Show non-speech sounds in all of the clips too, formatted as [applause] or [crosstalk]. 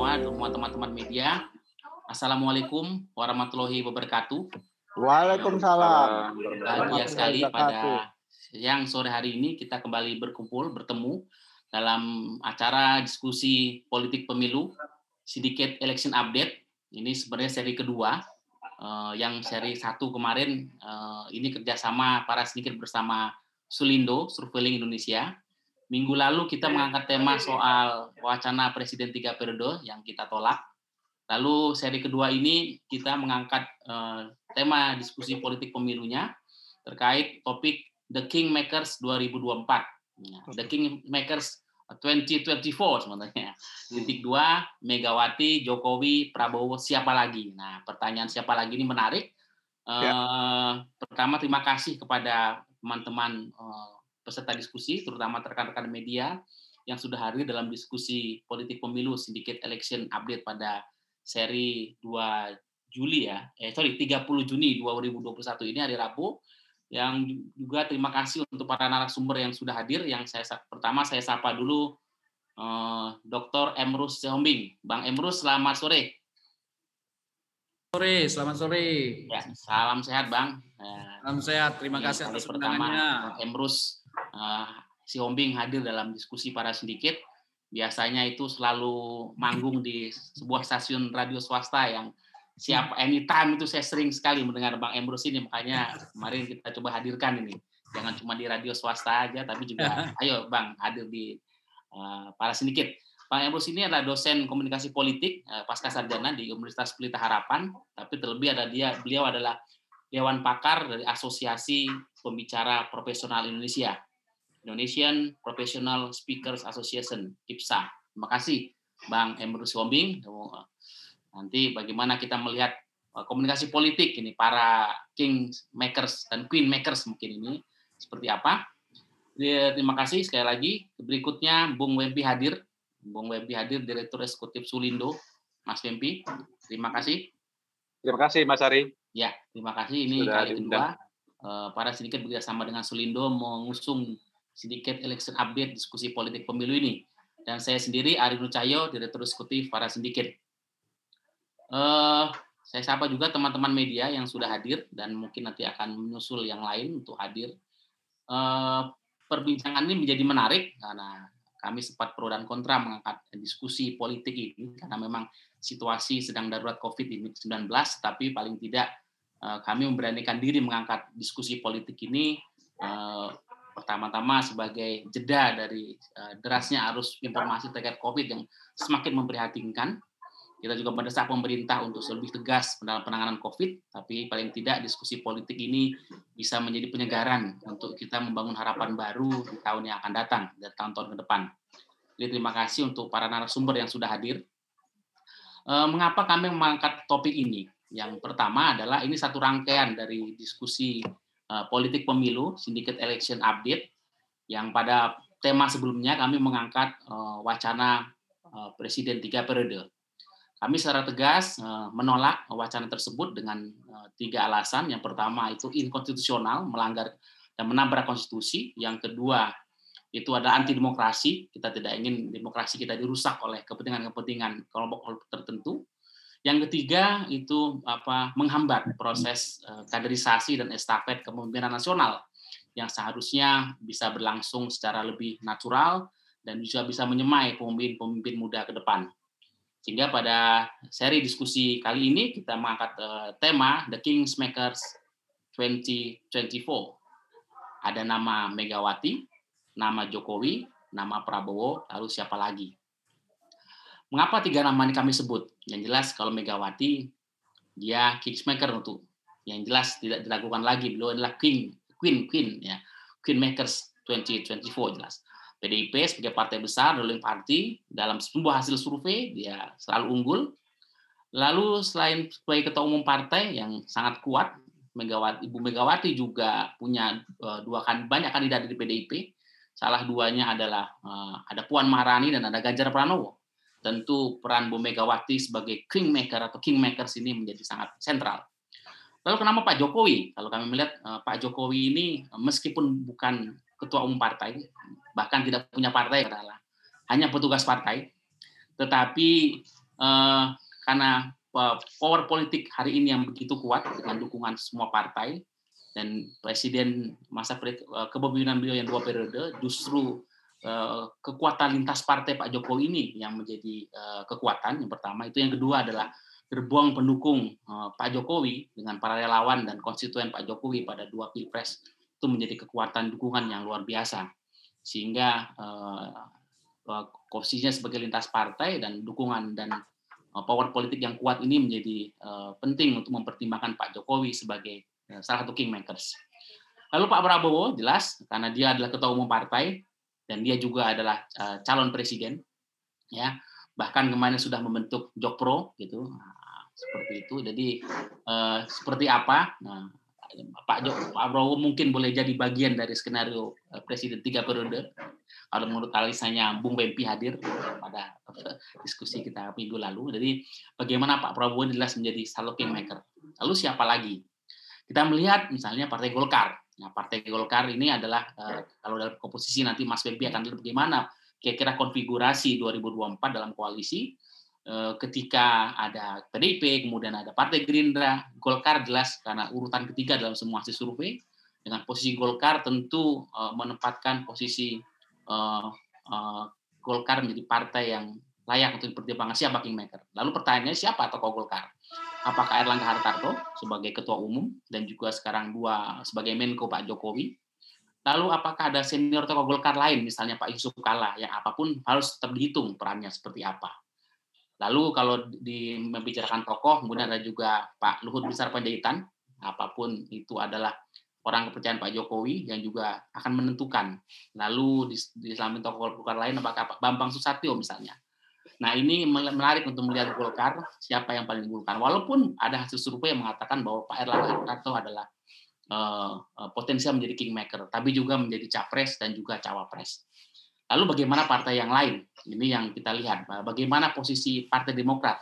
semua, semua teman-teman media. Assalamualaikum warahmatullahi wabarakatuh. Waalaikumsalam. Bahagia sekali pada yang sore hari ini kita kembali berkumpul, bertemu dalam acara diskusi politik pemilu Syndicate Election Update. Ini sebenarnya seri kedua. Uh, yang seri satu kemarin uh, ini kerjasama para sedikit bersama Sulindo, Surveiling Indonesia. Minggu lalu kita mengangkat tema soal wacana Presiden tiga periode yang kita tolak. Lalu seri kedua ini kita mengangkat uh, tema diskusi politik pemilunya terkait topik The Kingmakers 2024. Ya, The Kingmakers 2024 sebenarnya. Titik dua, Megawati, Jokowi, Prabowo, siapa lagi? Nah, pertanyaan siapa lagi ini menarik. Ya. Uh, pertama, terima kasih kepada teman-teman uh, peserta diskusi, terutama rekan-rekan media yang sudah hadir dalam diskusi politik pemilu Syndicate Election Update pada seri 2 Juli ya, eh sorry 30 Juni 2021 ini hari Rabu. Yang juga terima kasih untuk para narasumber yang sudah hadir. Yang saya pertama saya sapa dulu eh, Dr. Emrus Sehombing. Bang Emrus, selamat sore. Sore, selamat sore. Ya, salam sehat Bang. Salam sehat, terima kasih atas pertama Emrus uh, si Hombing hadir dalam diskusi para sindiket. Biasanya itu selalu manggung di sebuah stasiun radio swasta yang siap anytime itu saya sering sekali mendengar Bang Emrus ini. Makanya kemarin kita coba hadirkan ini. Jangan cuma di radio swasta aja tapi juga [laughs] ayo Bang hadir di uh, para sindiket Bang Emrus ini adalah dosen komunikasi politik uh, pasca sarjana di Universitas Pelita Harapan. Tapi terlebih ada dia beliau adalah dewan pakar dari Asosiasi Pembicara Profesional Indonesia Indonesian Professional Speakers Association IPSA. Terima kasih Bang Emrus Wombing. Nanti bagaimana kita melihat uh, komunikasi politik ini para king makers dan queen makers mungkin ini seperti apa. Terima kasih sekali lagi. Berikutnya Bung Wempi hadir. Bung Wempi hadir Direktur Eksekutif Sulindo. Mas Wempi, terima kasih. Terima kasih Mas Ari. Ya, terima kasih. Ini Sudah kali kedua uh, para sedikit bekerjasama dengan Sulindo mengusung Sindiket Election Update diskusi politik pemilu ini. Dan saya sendiri, Ari Nucayo, Direktur Eksekutif para sindiket. Uh, saya sapa juga teman-teman media yang sudah hadir dan mungkin nanti akan menyusul yang lain untuk hadir. Uh, perbincangan ini menjadi menarik karena kami sempat pro dan kontra mengangkat diskusi politik ini karena memang situasi sedang darurat COVID-19, tapi paling tidak eh, kami memberanikan diri mengangkat diskusi politik ini pertama-tama sebagai jeda dari uh, derasnya arus informasi terkait COVID yang semakin memprihatinkan. Kita juga mendesak pemerintah untuk lebih tegas dalam penanganan COVID, tapi paling tidak diskusi politik ini bisa menjadi penyegaran untuk kita membangun harapan baru di tahun yang akan datang, dan tahun-tahun ke depan. Jadi terima kasih untuk para narasumber yang sudah hadir. Mengapa kami mengangkat topik ini? Yang pertama adalah ini satu rangkaian dari diskusi Eh, politik pemilu, Syndicate Election Update, yang pada tema sebelumnya kami mengangkat uh, wacana uh, Presiden tiga periode. Kami secara tegas uh, menolak wacana tersebut dengan uh, tiga alasan. Yang pertama itu inkonstitusional, melanggar dan menabrak konstitusi. Yang kedua itu adalah anti demokrasi. Kita tidak ingin demokrasi kita dirusak oleh kepentingan-kepentingan kelompok tertentu. Yang ketiga itu apa menghambat proses uh, kaderisasi dan estafet kepemimpinan nasional yang seharusnya bisa berlangsung secara lebih natural dan juga bisa menyemai pemimpin-pemimpin muda ke depan. Sehingga pada seri diskusi kali ini kita mengangkat uh, tema The Kingsmakers 2024. Ada nama Megawati, nama Jokowi, nama Prabowo, lalu siapa lagi? Mengapa tiga nama ini kami sebut? Yang jelas kalau Megawati dia kingsmaker untuk yang jelas tidak dilakukan lagi beliau adalah king queen queen ya queen makers 2024 jelas. PDIP sebagai partai besar ruling party dalam sebuah hasil survei dia selalu unggul. Lalu selain sebagai ketua umum partai yang sangat kuat, Megawati Ibu Megawati juga punya uh, dua kan banyak kandidat di PDIP. Salah duanya adalah uh, ada Puan Maharani dan ada Ganjar Pranowo tentu peran Bu Megawati sebagai kingmaker atau kingmakers ini menjadi sangat sentral. Lalu kenapa Pak Jokowi? Kalau kami melihat uh, Pak Jokowi ini uh, meskipun bukan ketua umum partai, bahkan tidak punya partai adalah hanya petugas partai, tetapi uh, karena power politik hari ini yang begitu kuat dengan dukungan semua partai dan presiden masa kepemimpinan beliau yang dua periode justru kekuatan lintas partai Pak Jokowi ini yang menjadi kekuatan yang pertama. Itu yang kedua adalah gerbong pendukung Pak Jokowi dengan para relawan dan konstituen Pak Jokowi pada dua pilpres. Itu menjadi kekuatan dukungan yang luar biasa. Sehingga posisinya sebagai lintas partai dan dukungan dan power politik yang kuat ini menjadi penting untuk mempertimbangkan Pak Jokowi sebagai salah satu kingmakers. Lalu Pak Prabowo jelas karena dia adalah ketua umum partai dan dia juga adalah calon presiden ya bahkan kemarin sudah membentuk Jokpro gitu seperti itu. Jadi eh, seperti apa? Nah, Pak Jok Pak Prabowo mungkin boleh jadi bagian dari skenario eh, presiden tiga periode. Kalau menurut analisanya Bung Bempi hadir pada diskusi kita minggu lalu. Jadi bagaimana Pak Prabowo jelas menjadi salo kingmaker. Lalu siapa lagi? Kita melihat misalnya Partai Golkar. Nah, Partai Golkar ini adalah eh, kalau dalam komposisi nanti Mas Bempi akan lihat bagaimana kira-kira konfigurasi 2024 dalam koalisi Eh, ketika ada PDIP, kemudian ada Partai Gerindra, Golkar jelas karena urutan ketiga dalam semua hasil survei. Dengan posisi Golkar tentu eh, menempatkan posisi uh, uh, Golkar menjadi partai yang layak untuk dipertimbangkan siapa kingmaker. Lalu pertanyaannya siapa tokoh Golkar? Apakah Erlangga Hartarto sebagai ketua umum dan juga sekarang dua sebagai Menko Pak Jokowi? Lalu apakah ada senior tokoh Golkar lain, misalnya Pak Yusuf Kala, yang apa pun harus tetap dihitung perannya seperti apa? Lalu kalau di membicarakan tokoh, kemudian ada juga Pak Luhut Besar Panjaitan, apa pun itu adalah orang kepercayaan Pak Jokowi yang juga akan menentukan. Lalu di, di samping tokoh Golkar lain apakah Pak Bambang Susatyo misalnya. Nah ini menarik untuk melihat Golkar siapa yang paling Golkar. Walaupun ada hasil survei yang mengatakan bahwa Pak Erlangga Hartarto adalah uh, potensial menjadi kingmaker, tapi juga menjadi capres dan juga cawapres. Lalu bagaimana partai yang lain? Ini yang kita lihat. Bagaimana posisi Partai Demokrat?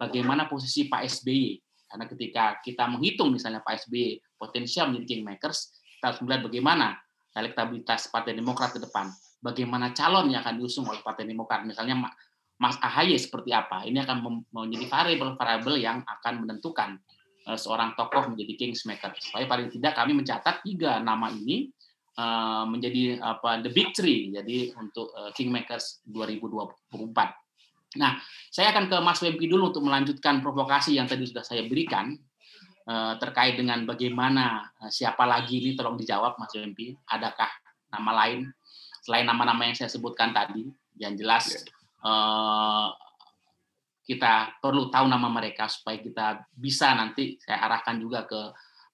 Bagaimana posisi Pak SBY? Karena ketika kita menghitung misalnya Pak SBY potensial menjadi kingmakers, kita harus melihat bagaimana elektabilitas Partai Demokrat ke depan. Bagaimana calon yang akan diusung oleh Partai Demokrat. Misalnya Mas AHY seperti apa. Ini akan menjadi variabel-variabel yang akan menentukan eh, seorang tokoh menjadi kingmaker. Supaya paling tidak kami mencatat tiga nama ini Eh, menjadi apa the big three jadi untuk uh, Kingmakers 2024. Nah, saya akan ke Mas Wempi dulu untuk melanjutkan provokasi yang tadi sudah saya berikan terkait dengan bagaimana siapa lagi ini tolong dijawab Mas Wempi. Adakah nama lain selain nama-nama yang saya sebutkan tadi? Yang jelas uh, kita perlu tahu nama mereka supaya kita bisa nanti saya arahkan juga ke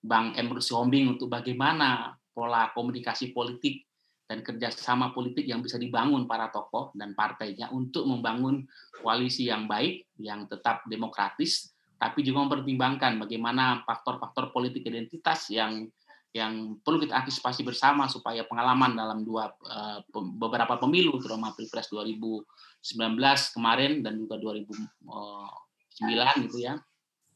Bang Emrus Hombing untuk bagaimana pola komunikasi politik dan kerjasama politik yang bisa dibangun para tokoh dan partainya untuk membangun koalisi yang baik, yang tetap demokratis, tapi juga mempertimbangkan bagaimana faktor-faktor politik identitas yang yang perlu kita antisipasi bersama supaya pengalaman dalam dua uh, beberapa pemilu terutama pilpres 2019 kemarin dan juga 2009 gitu ya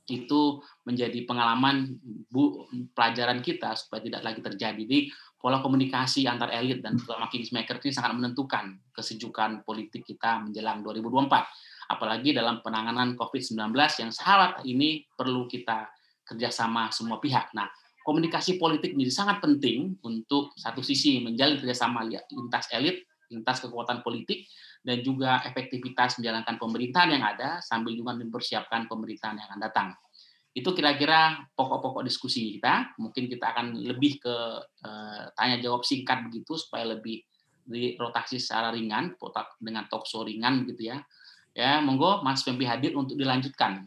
itu menjadi pengalaman bu pelajaran kita supaya tidak lagi terjadi. Jadi pola komunikasi antar elit dan terutama Kingsmaker ini sangat menentukan kesejukan politik kita menjelang 2024. Apalagi dalam penanganan COVID-19 yang saat ini perlu kita kerjasama semua pihak. Nah, komunikasi politik menjadi sangat penting untuk satu sisi menjalin kerjasama lintas elit, lintas kekuatan politik, dan juga efektivitas menjalankan pemerintahan yang ada sambil juga mempersiapkan pemerintahan yang akan datang. Itu kira-kira pokok-pokok diskusi kita. Mungkin kita akan lebih ke uh, tanya jawab singkat begitu supaya lebih dirotasi secara ringan, dengan talk show ringan gitu ya. Ya, monggo Mas Fembi hadir untuk dilanjutkan.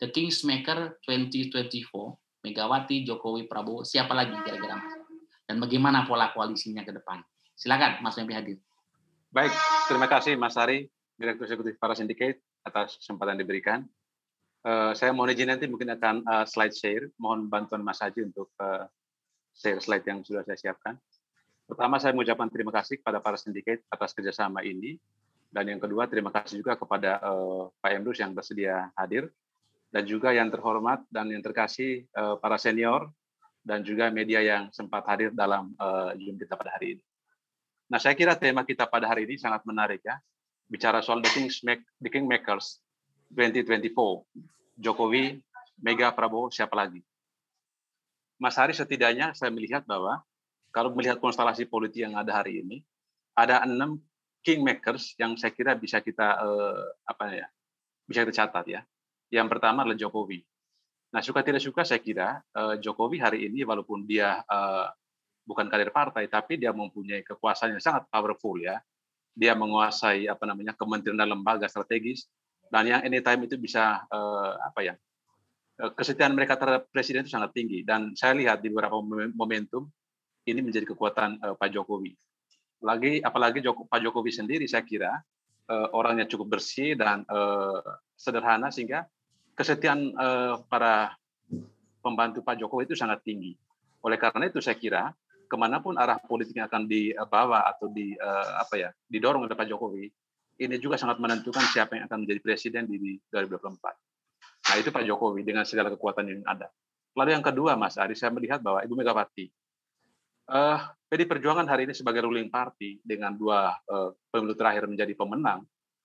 The Kingsmaker 2024, Megawati, Jokowi, Prabowo, siapa lagi kira-kira Mas? Dan bagaimana pola koalisinya ke depan? Silakan Mas Fembi hadir. Baik, terima kasih Mas Ari, Direktur Eksekutif para Syndicate atas kesempatan diberikan. Uh, saya mohon izin nanti mungkin akan uh, slide share. Mohon bantuan Mas Haji untuk uh, share slide yang sudah saya siapkan. Pertama, saya mengucapkan terima kasih kepada para syndicate atas kerjasama ini. Dan yang kedua, terima kasih juga kepada uh, Pak Emrus yang bersedia hadir. Dan juga yang terhormat dan yang terkasih uh, para senior dan juga media yang sempat hadir dalam uh, Zoom kita pada hari ini. Nah, saya kira tema kita pada hari ini sangat menarik ya. bicara soal the, Kings make, the Kingmakers 2024, Jokowi, Mega, Prabowo, siapa lagi? Mas Hari setidaknya saya melihat bahwa kalau melihat konstelasi politik yang ada hari ini, ada enam kingmakers yang saya kira bisa kita eh, apa ya bisa kita catat ya. Yang pertama adalah Jokowi. Nah suka tidak suka saya kira eh, Jokowi hari ini walaupun dia eh, bukan kader partai tapi dia mempunyai kekuasaan yang sangat powerful ya. Dia menguasai apa namanya kementerian dan lembaga strategis dan yang anytime itu bisa eh, apa ya kesetiaan mereka terhadap presiden itu sangat tinggi dan saya lihat di beberapa momentum ini menjadi kekuatan Pak Jokowi. Lagi apalagi Pak Jokowi sendiri saya kira orangnya cukup bersih dan sederhana sehingga kesetiaan uh, para pembantu Pak Jokowi itu sangat tinggi. Oleh karena itu saya kira ke mana pun arah politiknya akan dibawa atau di uh, apa ya didorong oleh Pak Jokowi ini juga sangat menentukan siapa yang akan menjadi presiden di 2024. Nah itu Pak Jokowi dengan segala kekuatan yang ada. Lalu yang kedua, Mas Ari, saya melihat bahwa Ibu Megawati, uh, PD Perjuangan hari ini sebagai ruling party dengan dua uh, pemilu terakhir menjadi pemenang,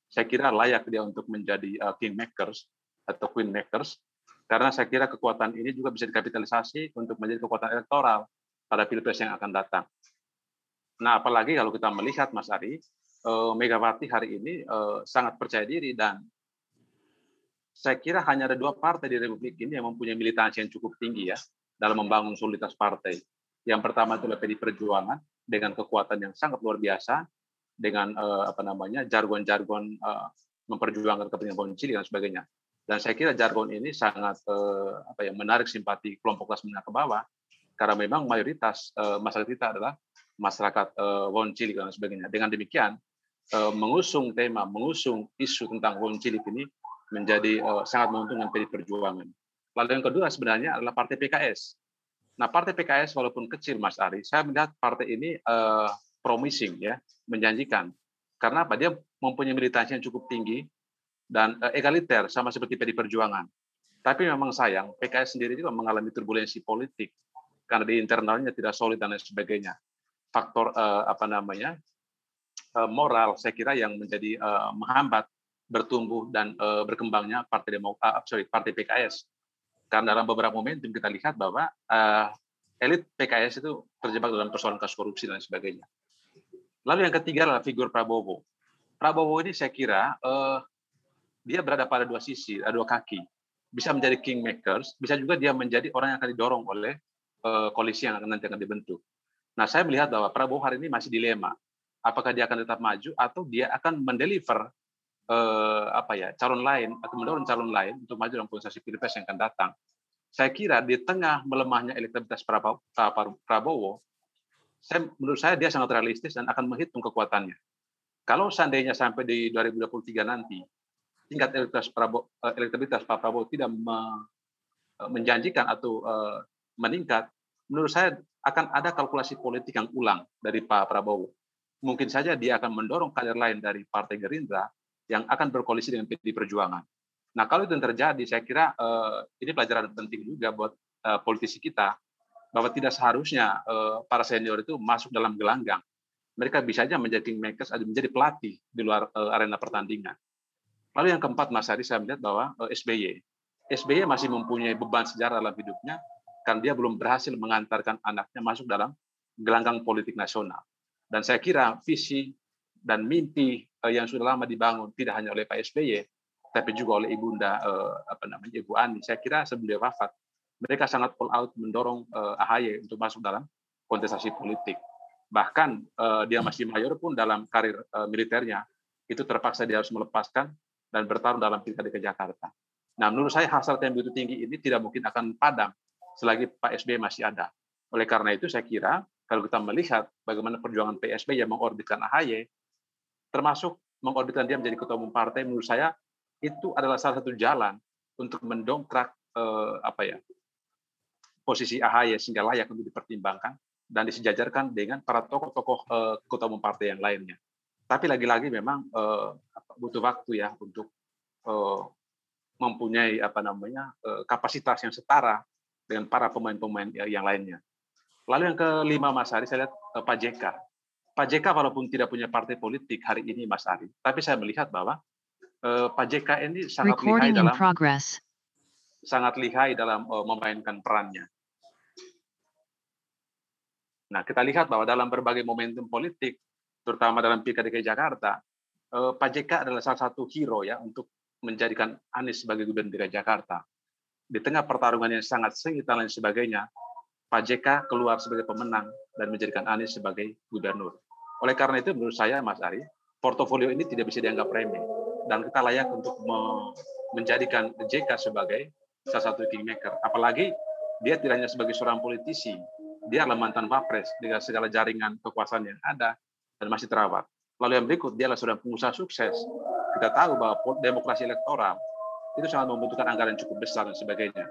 saya kira layak dia untuk menjadi uh, kingmakers atau queenmakers, karena saya kira kekuatan ini juga bisa dikapitalisasi untuk menjadi kekuatan elektoral pada pilpres yang akan datang. Nah, apalagi kalau kita melihat Mas Ari, Megawati hari ini sangat percaya diri dan saya kira hanya ada dua partai di Republik ini yang mempunyai militansi yang cukup tinggi ya dalam membangun soliditas partai. Yang pertama adalah PD Perjuangan dengan kekuatan yang sangat luar biasa dengan uh, apa namanya jargon-jargon memperjuangkan kepentingan Boncili dan sebagainya. Dan saya kira jargon ini sangat uh, apa ya menarik simpati kelompok kelas menengah ke bawah karena memang mayoritas uh, masyarakat kita adalah masyarakat uh, Boncili dan sebagainya. Dengan demikian uh, mengusung tema, mengusung isu tentang Boncili ini menjadi uh, sangat menguntungkan PD Perjuangan. Lalu yang kedua sebenarnya adalah Partai PKS. Nah, Partai PKS walaupun kecil, Mas Ari, saya melihat partai ini uh, promising ya, menjanjikan. Karena apa? Dia mempunyai militansi yang cukup tinggi dan uh, egaliter sama seperti PD Perjuangan. Tapi memang sayang, PKS sendiri juga mengalami turbulensi politik karena di internalnya tidak solid dan lain sebagainya. Faktor uh, apa namanya uh, moral saya kira yang menjadi uh, menghambat bertumbuh dan uh, berkembangnya Partai Demokrat, uh, sorry, Partai PKS. Karena dalam beberapa momentum kita lihat bahwa uh, elit PKS itu terjebak dalam persoalan kasus korupsi dan sebagainya. Lalu yang ketiga adalah figur Prabowo. Prabowo ini saya kira uh, dia berada pada dua sisi, ada dua kaki. Bisa menjadi kingmakers, bisa juga dia menjadi orang yang akan didorong oleh uh, koalisi yang akan nanti akan dibentuk. Nah, saya melihat bahwa Prabowo hari ini masih dilema. Apakah dia akan tetap maju atau dia akan mendeliver eh, apa ya calon lain atau mendorong calon lain untuk maju dalam kontestasi pilpres yang akan datang. Saya kira di tengah melemahnya elektabilitas Prabowo, saya, menurut saya dia sangat realistis dan akan menghitung kekuatannya. Kalau seandainya sampai di 2023 nanti tingkat elektabilitas, Prabowo, eh, elektabilitas Pak Prabowo tidak eh, menjanjikan atau uh, meningkat, menurut saya akan ada kalkulasi politik yang ulang dari Pak Prabowo. Mungkin saja dia akan mendorong kader lain dari Partai Gerindra yang akan berkoalisi dengan PD Perjuangan. Nah, kalau itu yang terjadi, saya kira uh, ini pelajaran penting juga buat uh, politisi kita bahwa tidak seharusnya uh, para senior itu masuk dalam gelanggang. Mereka bisa saja menjadi kingmakers menjadi pelatih di luar uh, arena pertandingan. Lalu yang keempat, Mas Ari, saya melihat bahwa uh, SBY. SBY masih mempunyai beban sejarah dalam hidupnya karena dia belum berhasil mengantarkan anaknya masuk dalam gelanggang politik nasional. Dan saya kira visi dan mimpi uh, yang sudah lama dibangun tidak hanya oleh Pak SBY tapi juga oleh ibunda uh, apa namanya Ibu Ani. Saya kira sebelum dia wafat mereka sangat all out mendorong AHY untuk masuk dalam kontestasi politik. Bahkan dia masih mayor pun dalam karir militernya itu terpaksa dia harus melepaskan dan bertarung dalam pilkada ke Jakarta. Nah, menurut saya hasrat yang begitu tinggi ini tidak mungkin akan padam selagi Pak SBY masih ada. Oleh karena itu saya kira kalau kita melihat bagaimana perjuangan PSB yang mengorbitkan AHY, termasuk mengorbitkan dia menjadi ketua umum partai menurut saya itu adalah salah satu jalan untuk mendongkrak eh, apa ya posisi AHY sehingga layak untuk dipertimbangkan dan disejajarkan dengan para tokoh-tokoh eh, ketua umum partai yang lainnya. Tapi lagi-lagi memang eh, butuh waktu ya untuk eh, mempunyai apa namanya eh, kapasitas yang setara dengan para pemain-pemain yang lainnya. Lalu yang kelima Mas Hari saya lihat eh, Pak JK Pak JK walaupun tidak punya partai politik hari ini Mas Ari, tapi saya melihat bahwa uh, Pak JK ini sangat lihai dalam progress. sangat lihai dalam uh, memainkan perannya. Nah, kita lihat bahwa dalam berbagai momentum politik, terutama dalam Pilkada DKI Jakarta, uh, Pak JK adalah salah satu hero ya untuk menjadikan Anies sebagai gubernur DKI Jakarta. Di tengah pertarungan yang sangat sengit dan lain sebagainya, Pak JK keluar sebagai pemenang dan menjadikan Anies sebagai gubernur. Oleh karena itu menurut saya Mas Ari, portofolio ini tidak bisa dianggap remeh dan kita layak untuk menjadikan JK sebagai salah satu kingmaker. Apalagi dia tidak hanya sebagai seorang politisi, dia adalah mantan Wapres dengan segala jaringan kekuasaan yang ada dan masih terawat. Lalu yang berikut, dia adalah seorang pengusaha sukses. Kita tahu bahwa demokrasi elektoral itu sangat membutuhkan anggaran cukup besar dan sebagainya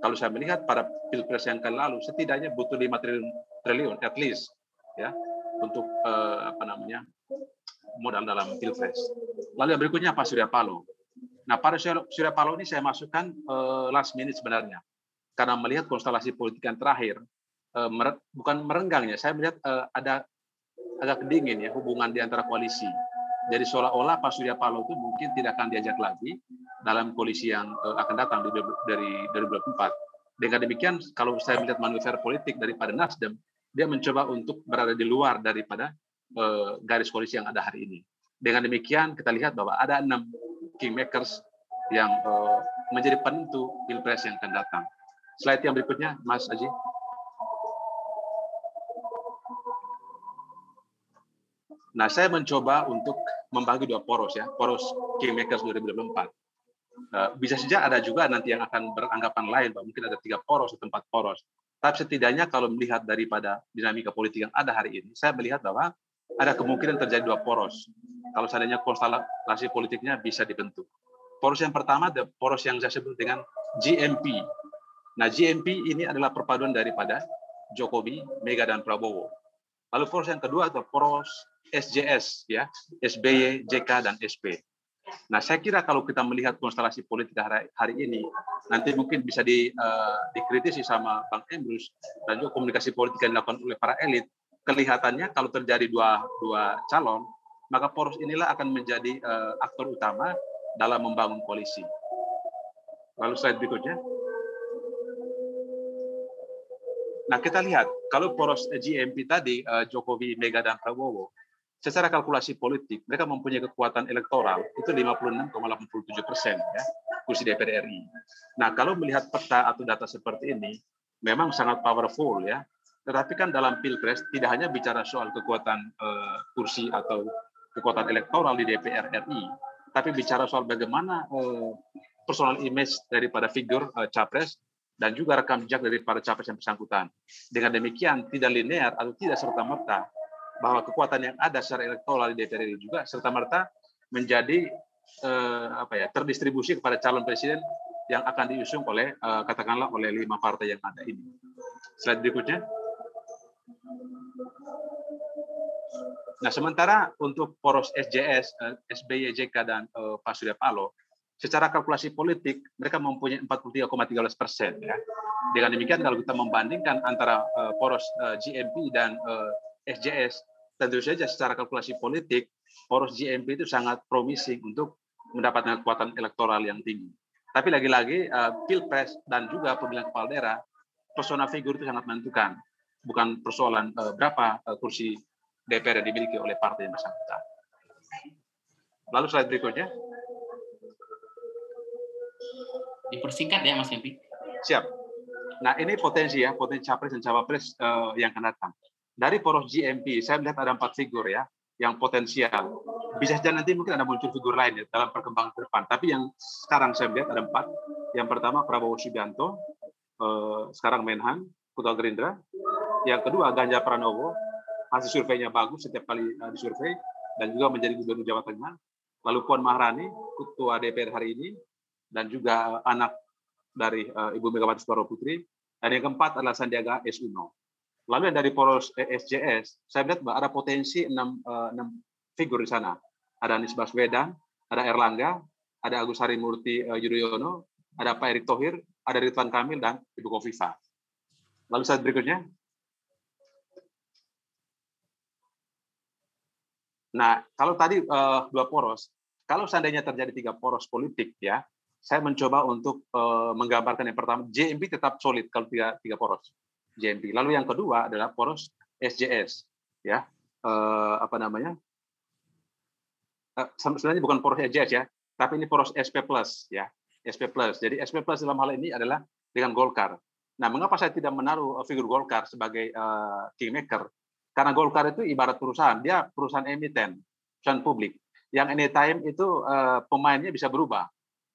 kalau saya melihat pada pilpres yang lalu setidaknya butuh 5 triliun triliun at least ya untuk eh, apa namanya modal dalam pilpres. Lalu yang berikutnya Pak Surya Paloh. Nah pada Surya Paloh ini saya masukkan eh, last minute sebenarnya karena melihat konstelasi politik yang terakhir eh, mer bukan merenggangnya saya melihat eh, ada agak dingin ya hubungan di antara koalisi. Jadi seolah-olah Pak Surya Paloh itu mungkin tidak akan diajak lagi dalam koalisi yang uh, akan datang di, dari 2024. Dengan demikian, kalau saya melihat manuver politik daripada Nasdem, dia mencoba untuk berada di luar daripada uh, garis koalisi yang ada hari ini. Dengan demikian, kita lihat bahwa ada enam kingmakers yang uh, menjadi penentu pilpres yang akan datang. Slide yang berikutnya, Mas Aji. Nah, saya mencoba untuk membagi dua poros ya, poros Kingmakers 2024. Eh, bisa saja ada juga nanti yang akan beranggapan lain, bahwa mungkin ada tiga poros atau empat poros. Tapi setidaknya kalau melihat daripada dinamika politik yang ada hari ini, saya melihat bahwa ada kemungkinan terjadi dua poros. Kalau seandainya konstelasi politiknya bisa dibentuk. Poros yang pertama, poros yang saya sebut dengan GMP. Nah, GMP ini adalah perpaduan daripada Jokowi, Mega, dan Prabowo. Lalu poros yang kedua adalah poros SJS ya, SBY, JK dan SP. Nah, saya kira kalau kita melihat konstelasi politik hari, hari ini, nanti mungkin bisa di, uh, dikritisi sama Bang Emrus dan juga komunikasi politik yang dilakukan oleh para elit. Kelihatannya kalau terjadi dua dua calon, maka poros inilah akan menjadi uh, aktor utama dalam membangun koalisi. Lalu slide berikutnya. Nah, kita lihat kalau poros GMP tadi uh, Jokowi, Mega dan Prabowo secara kalkulasi politik mereka mempunyai kekuatan elektoral itu 56,87 persen ya kursi DPR RI. Nah kalau melihat peta atau data seperti ini memang sangat powerful ya. Tetapi kan dalam pilpres tidak hanya bicara soal kekuatan uh, kursi atau kekuatan elektoral di DPR RI, tapi bicara soal bagaimana uh, personal image daripada figur uh, capres dan juga rekam jejak daripada capres yang bersangkutan. Dengan demikian tidak linear atau tidak serta merta bahwa kekuatan yang ada secara elektoral di DPR ini juga serta merta menjadi eh, apa ya terdistribusi kepada calon presiden yang akan diusung oleh eh, katakanlah oleh lima partai yang ada ini. Slide berikutnya. Nah, sementara untuk poros SJS, eh, SBY, JK dan eh, Pak Surya Paloh, secara kalkulasi politik mereka mempunyai 43,13 persen ya. Dengan demikian kalau kita membandingkan antara uh, poros uh, GMP dan uh, SJS, tentu saja secara kalkulasi politik, poros GMP itu sangat promising untuk mendapatkan kekuatan elektoral yang tinggi. Tapi lagi-lagi uh, pilpres dan juga pemilihan kepala daerah, persona figur itu sangat menentukan, bukan persoalan uh, berapa uh, kursi DPR yang dimiliki oleh partai yang bersangkutan. Lalu slide berikutnya. Dipersingkat ya Mas Hempi. Siap. Nah ini potensi ya, potensi capres dan cawapres uh, yang akan datang dari poros GMP, saya melihat ada empat figur ya yang potensial. Bisa saja nanti mungkin ada muncul figur lain ya dalam perkembangan ke depan. Tapi yang sekarang saya melihat ada empat. Yang pertama Prabowo Subianto, eh, sekarang Menhan, Ketua Gerindra. Yang kedua Ganjar Pranowo, hasil surveinya bagus setiap kali eh, disurvei dan juga menjadi gubernur Jawa Tengah. Lalu Puan Maharani, Ketua DPR hari ini, dan juga anak dari eh, Ibu Megawati Soekarno Putri. Dan yang keempat adalah Sandiaga S. Uno. Lalu yang dari poros SJS, saya lihat bahwa ada potensi enam, uh, enam figur di sana. Ada Anies Baswedan, ada Erlangga, ada Agus Harimurti uh, Yudhoyono, ada Pak Erick Thohir, ada Ridwan Kamil, dan Ibu Kofifa. Lalu saat berikutnya. Nah, kalau tadi uh, dua poros, kalau seandainya terjadi tiga poros politik, ya, saya mencoba untuk uh, menggambarkan yang pertama, JMP tetap solid kalau tiga, tiga poros JMP. Lalu yang kedua adalah poros SJS, ya, uh, apa namanya? Uh, sebenarnya bukan poros SJS ya, tapi ini poros SP plus, ya, SP plus. Jadi SP plus dalam hal ini adalah dengan Golkar. Nah, mengapa saya tidak menaruh figur Golkar sebagai uh, kingmaker? Karena Golkar itu ibarat perusahaan, dia perusahaan emiten, perusahaan publik. Yang anytime itu uh, pemainnya bisa berubah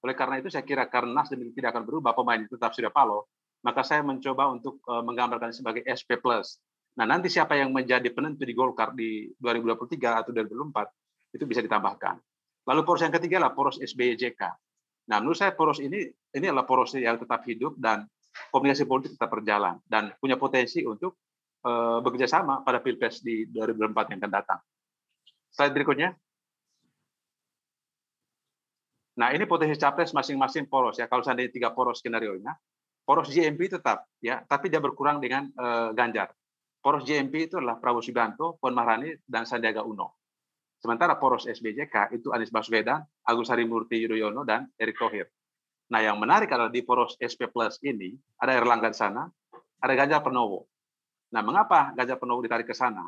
oleh karena itu saya kira karena Nasdem tidak akan berubah pemain tetap Surya Paloh, maka saya mencoba untuk uh, menggambarkan sebagai SP+. Nah, nanti siapa yang menjadi penentu di Golkar di 2023 atau 2024 itu bisa ditambahkan. Lalu poros yang ketiga adalah poros SBYJK. Nah, menurut saya poros ini ini adalah poros yang tetap hidup dan komunikasi politik tetap berjalan dan punya potensi untuk uh, bekerja sama pada Pilpres di 2024 yang akan datang. Slide berikutnya. Nah, ini potensi capres masing-masing poros ya. Kalau seandainya tiga poros skenario-nya, poros JMP tetap ya, tapi dia berkurang dengan uh, Ganjar. Poros JMP itu adalah Prabowo Subianto, Puan Maharani, dan Sandiaga Uno. Sementara poros SBJK itu Anies Baswedan, Agus Harimurti Yudhoyono, dan Erick Thohir. Nah, yang menarik adalah di poros SP Plus ini, ada Erlangga di sana, ada Ganjar Pranowo. Nah, mengapa Ganjar Pranowo ditarik ke sana?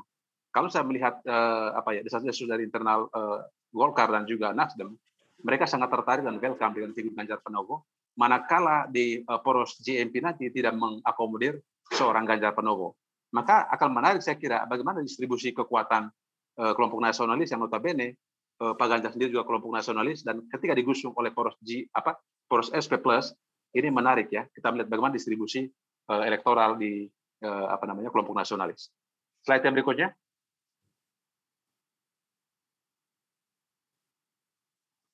Kalau saya melihat eh, apa ya desas-desus dari internal eh, Golkar dan juga Nasdem, mereka sangat tertarik dan welcome dengan figur Ganjar Pranowo. Manakala di uh, poros JMP nanti tidak mengakomodir seorang Ganjar Pranowo, maka akan menarik saya kira bagaimana distribusi kekuatan uh, kelompok nasionalis yang notabene uh, Pak Ganjar sendiri juga kelompok nasionalis dan ketika digusung oleh poros G apa poros SP plus ini menarik ya kita melihat bagaimana distribusi elektoral di apa namanya kelompok nasionalis. Slide yang berikutnya.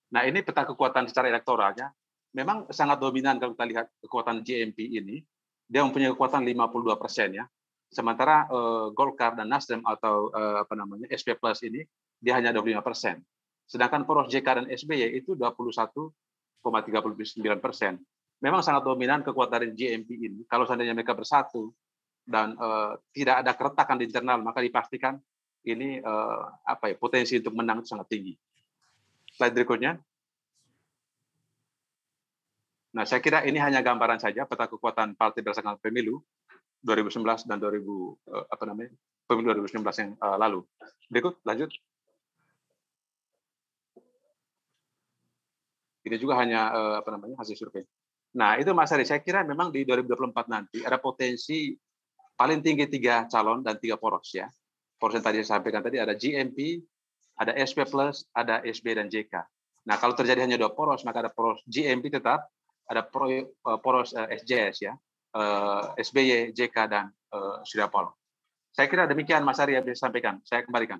Nah, ini peta kekuatan secara elektoralnya memang sangat dominan kalau kita lihat kekuatan JMP ini. Dia mempunyai kekuatan 52 persen ya. Sementara uh, Golkar dan Nasdem atau uh, apa namanya SP Plus ini dia hanya 25 persen. Sedangkan poros JK dan SBY itu 21,39 persen. Memang sangat dominan kekuatan JMP ini. Kalau seandainya mereka bersatu dan uh, tidak ada keretakan di internal, maka dipastikan ini uh, apa ya potensi untuk menang itu sangat tinggi. Slide berikutnya. Nah, saya kira ini hanya gambaran saja peta kekuatan partai berdasarkan pemilu 2019 dan 2000 eh, apa namanya pemilu 2019 yang uh, lalu. Berikut, lanjut. Ini juga hanya uh, apa namanya hasil survei. Nah, itu Mas Ari, saya kira memang di 2024 nanti ada potensi paling tinggi tiga calon dan tiga poros ya. Poros yang tadi saya sampaikan tadi ada GMP, ada SP plus, ada SB dan JK. Nah, kalau terjadi hanya dua poros, maka ada poros GMP tetap, ada eh, poros eh, SJS ya, eh, SBY, JK dan Surya Paloh. Saya kira demikian Mas Arya bisa sampaikan. Saya kembalikan.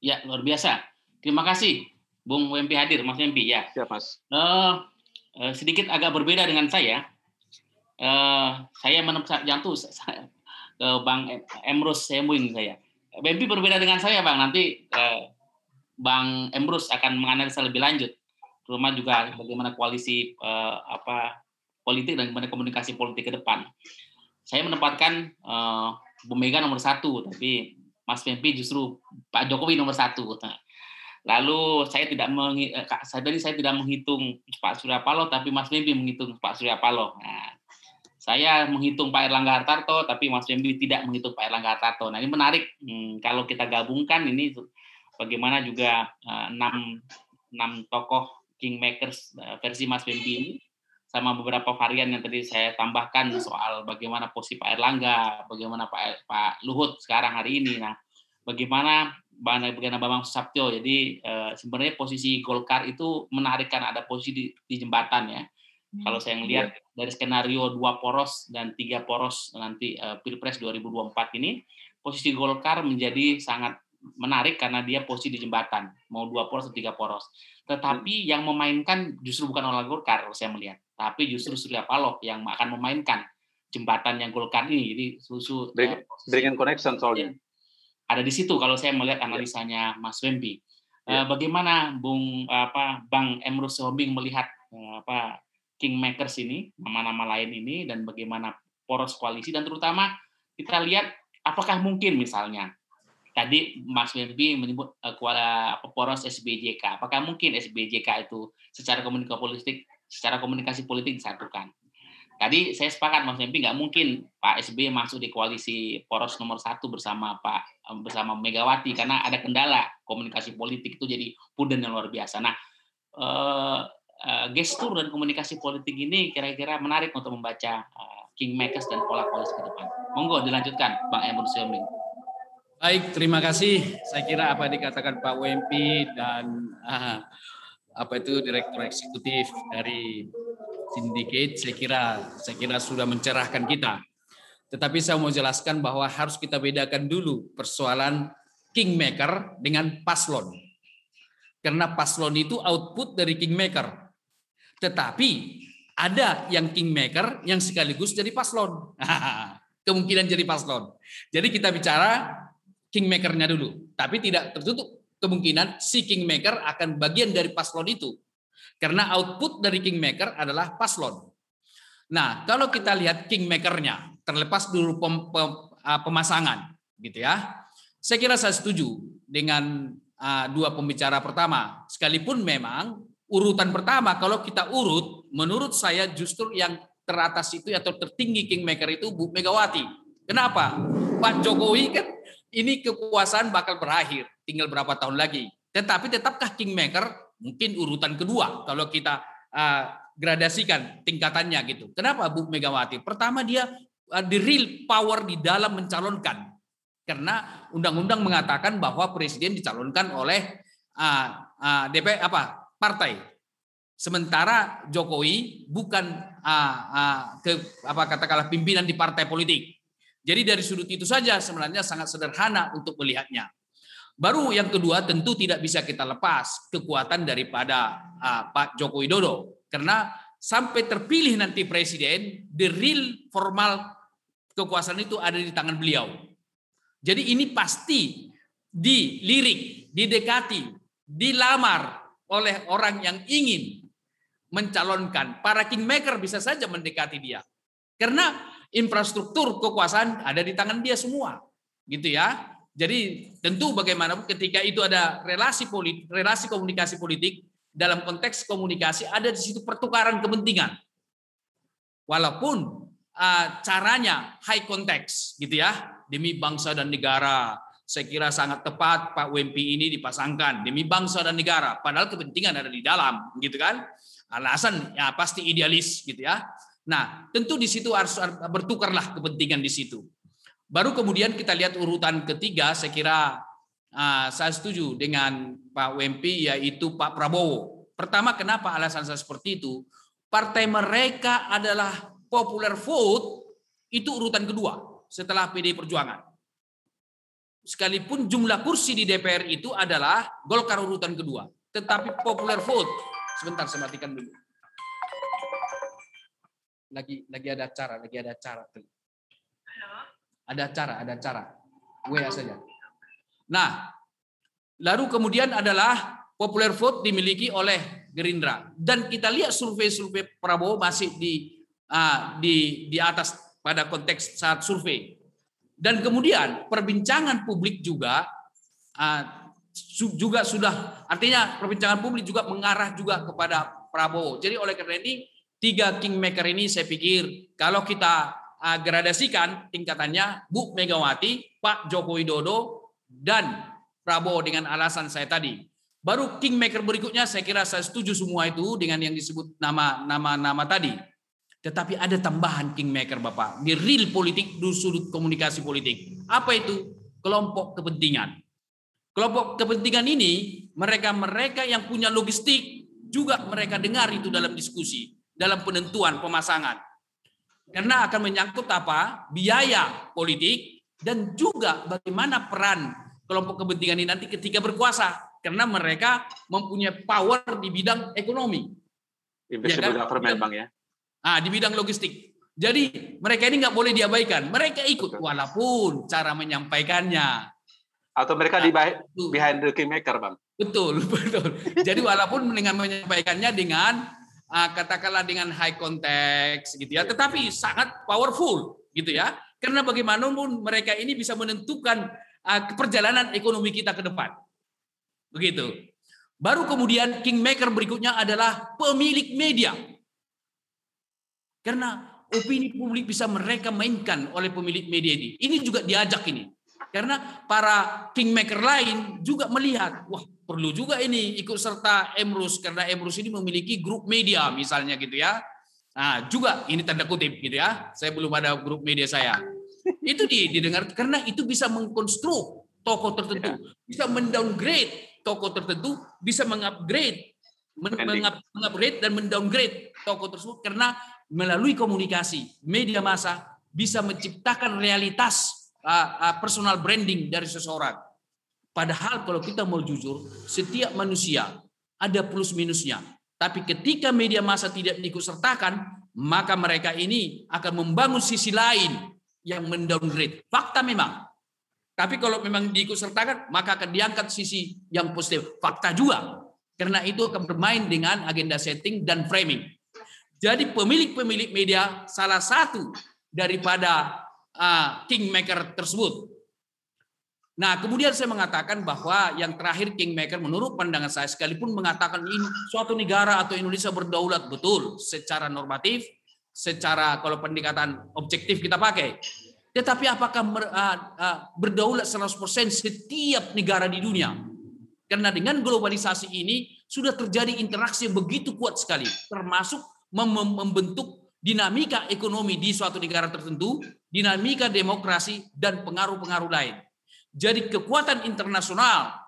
Ya, luar biasa. Terima kasih, Bung WMP hadir, Mas WMP. Ya. Siap, Mas. Uh, sedikit agak berbeda dengan saya. Uh, saya menemukan jantung ke Bang Emrus Semuing saya. BMP berbeda dengan saya Bang, nanti eh, Bang Emrus akan menganalisa lebih lanjut, terutama juga bagaimana koalisi eh, apa politik dan bagaimana komunikasi politik ke depan. Saya menempatkan eh, Bu Mega nomor satu, tapi Mas BMP justru Pak Jokowi nomor satu. Lalu saya tidak menghi, eh, saya tadi saya tidak menghitung Pak Surya Paloh, tapi Mas BMP menghitung Pak Surya Paloh. Nah, saya menghitung Pak Erlangga Hartarto, tapi Mas Wembi tidak menghitung Pak Erlangga Hartarto. Nah ini menarik hmm, kalau kita gabungkan ini bagaimana juga uh, enam enam tokoh kingmakers uh, versi Mas Wembi ini sama beberapa varian yang tadi saya tambahkan soal bagaimana posisi Pak Erlangga, bagaimana Pak Pak Luhut sekarang hari ini. Nah, bagaimana bagaimana Bambang Susatyo. Jadi uh, sebenarnya posisi Golkar itu menarik karena ada posisi di, di jembatan ya kalau saya melihat yeah. dari skenario dua poros dan tiga poros nanti Pilpres 2024 ini, posisi Golkar menjadi sangat menarik karena dia posisi di jembatan, mau dua poros atau tiga poros. Tetapi yang memainkan justru bukan orang Golkar, saya melihat, tapi justru Surya Paloh yang akan memainkan jembatan yang Golkar ini. Jadi susu Bring, uh, connection soalnya. Iya. Ada di situ kalau saya melihat iya. analisanya Mas Wempi. Yeah. Uh, bagaimana Bung apa Bang Emrus Hombing melihat uh, apa kingmakers ini, nama-nama lain ini, dan bagaimana poros koalisi, dan terutama kita lihat apakah mungkin misalnya tadi Mas Wempi menyebut uh, kuala poros SBJK. Apakah mungkin SBJK itu secara komunikasi politik, secara komunikasi politik disatukan? Tadi saya sepakat Mas Wempi nggak mungkin Pak SBY masuk di koalisi poros nomor satu bersama Pak bersama Megawati karena ada kendala komunikasi politik itu jadi puden yang luar biasa. Nah, uh, uh, gestur dan komunikasi politik ini kira-kira menarik untuk membaca uh, kingmakers dan pola koalisi ke depan. Monggo dilanjutkan Bang Emrul Syoming. Baik, terima kasih. Saya kira apa yang dikatakan Pak WMP dan uh, apa itu Direktur Eksekutif dari Syndicate, saya kira saya kira sudah mencerahkan kita. Tetapi saya mau jelaskan bahwa harus kita bedakan dulu persoalan kingmaker dengan paslon. Karena paslon itu output dari kingmaker. Tetapi ada yang kingmaker yang sekaligus jadi paslon. [laughs] Kemungkinan jadi paslon. Jadi kita bicara kingmakernya dulu. Tapi tidak tertutup kemungkinan si kingmaker akan bagian dari paslon itu. Karena output dari kingmaker adalah paslon. Nah, kalau kita lihat kingmakernya, terlepas dulu pem, pem, uh, pemasangan, gitu ya. Saya kira saya setuju dengan uh, dua pembicara pertama. Sekalipun memang urutan pertama, kalau kita urut, menurut saya justru yang teratas itu atau tertinggi kingmaker itu Bu Megawati. Kenapa? Pak Jokowi kan ini kekuasaan bakal berakhir, tinggal berapa tahun lagi. Tetapi tetapkah kingmaker mungkin urutan kedua kalau kita uh, gradasikan tingkatannya gitu. Kenapa Bu Megawati? Pertama dia uh, real power di dalam mencalonkan. Karena undang-undang mengatakan bahwa presiden dicalonkan oleh uh, uh, DP apa? partai. Sementara Jokowi bukan uh, uh, ke apa katakanlah pimpinan di partai politik. Jadi dari sudut itu saja sebenarnya sangat sederhana untuk melihatnya. Baru yang kedua tentu tidak bisa kita lepas kekuatan daripada uh, Pak Joko Widodo karena sampai terpilih nanti presiden the real formal kekuasaan itu ada di tangan beliau. Jadi ini pasti dilirik, didekati, dilamar oleh orang yang ingin mencalonkan. Para kingmaker bisa saja mendekati dia. Karena infrastruktur kekuasaan ada di tangan dia semua. Gitu ya. Jadi tentu bagaimanapun ketika itu ada relasi politik, relasi komunikasi politik dalam konteks komunikasi ada di situ pertukaran kepentingan. Walaupun uh, caranya high context gitu ya, demi bangsa dan negara. Saya kira sangat tepat Pak Wempi ini dipasangkan demi bangsa dan negara, padahal kepentingan ada di dalam, gitu kan? Alasan ya pasti idealis gitu ya. Nah, tentu di situ harus bertukarlah kepentingan di situ. Baru kemudian kita lihat urutan ketiga, saya kira uh, saya setuju dengan Pak Wempi yaitu Pak Prabowo. Pertama, kenapa alasan saya seperti itu? Partai mereka adalah popular vote itu urutan kedua setelah PD Perjuangan. Sekalipun jumlah kursi di DPR itu adalah Golkar urutan kedua, tetapi popular vote sebentar saya matikan dulu lagi lagi ada acara, lagi ada acara. Ada acara, ada acara. WA saja. Nah, lalu kemudian adalah popular vote dimiliki oleh Gerindra dan kita lihat survei-survei Prabowo masih di uh, di di atas pada konteks saat survei. Dan kemudian perbincangan publik juga uh, juga sudah artinya perbincangan publik juga mengarah juga kepada Prabowo. Jadi oleh karena ini tiga kingmaker ini saya pikir kalau kita uh, gradasikan tingkatannya Bu Megawati, Pak Joko Widodo, dan Prabowo dengan alasan saya tadi. Baru kingmaker berikutnya saya kira saya setuju semua itu dengan yang disebut nama-nama-nama tadi. Tetapi ada tambahan kingmaker Bapak. Di real politik, di sudut komunikasi politik. Apa itu? Kelompok kepentingan. Kelompok kepentingan ini mereka-mereka yang punya logistik juga mereka dengar itu dalam diskusi dalam penentuan pemasangan. Karena akan menyangkut apa? Biaya politik dan juga bagaimana peran kelompok kepentingan ini nanti ketika berkuasa. Karena mereka mempunyai power di bidang ekonomi. Invisible ya kan? government, Bang ya. Ah, di bidang logistik. Jadi mereka ini nggak boleh diabaikan. Mereka ikut walaupun cara menyampaikannya. Atau mereka di behind the kingmaker, Bang. Betul, [laughs] betul. Jadi walaupun dengan menyampaikannya dengan katakanlah dengan high context gitu ya, tetapi sangat powerful gitu ya. Karena bagaimanapun mereka ini bisa menentukan uh, perjalanan ekonomi kita ke depan. Begitu. Baru kemudian kingmaker berikutnya adalah pemilik media. Karena opini publik bisa mereka mainkan oleh pemilik media ini. Ini juga diajak ini. Karena para kingmaker lain juga melihat, wah perlu juga ini ikut serta Emrus karena Emrus ini memiliki grup media misalnya gitu ya. Nah, juga ini tanda kutip gitu ya. Saya belum ada grup media saya. Itu didengar karena itu bisa mengkonstruk tokoh tertentu, iya. bisa mendowngrade tokoh tertentu, bisa mengupgrade mengupgrade dan mendowngrade tokoh tersebut karena melalui komunikasi media massa bisa menciptakan realitas personal branding dari seseorang. Padahal kalau kita mau jujur, setiap manusia ada plus minusnya. Tapi ketika media massa tidak diikut sertakan, maka mereka ini akan membangun sisi lain yang mendowngrade. Fakta memang. Tapi kalau memang diikut sertakan, maka akan diangkat sisi yang positif. Fakta juga. Karena itu akan bermain dengan agenda setting dan framing. Jadi pemilik-pemilik media salah satu daripada uh, kingmaker tersebut. Nah, kemudian saya mengatakan bahwa yang terakhir kingmaker menurut pandangan saya sekalipun mengatakan ini suatu negara atau Indonesia berdaulat betul secara normatif, secara kalau pendekatan objektif kita pakai. Tetapi apakah berdaulat 100% setiap negara di dunia? Karena dengan globalisasi ini sudah terjadi interaksi begitu kuat sekali, termasuk membentuk dinamika ekonomi di suatu negara tertentu, dinamika demokrasi, dan pengaruh-pengaruh lain. Jadi kekuatan internasional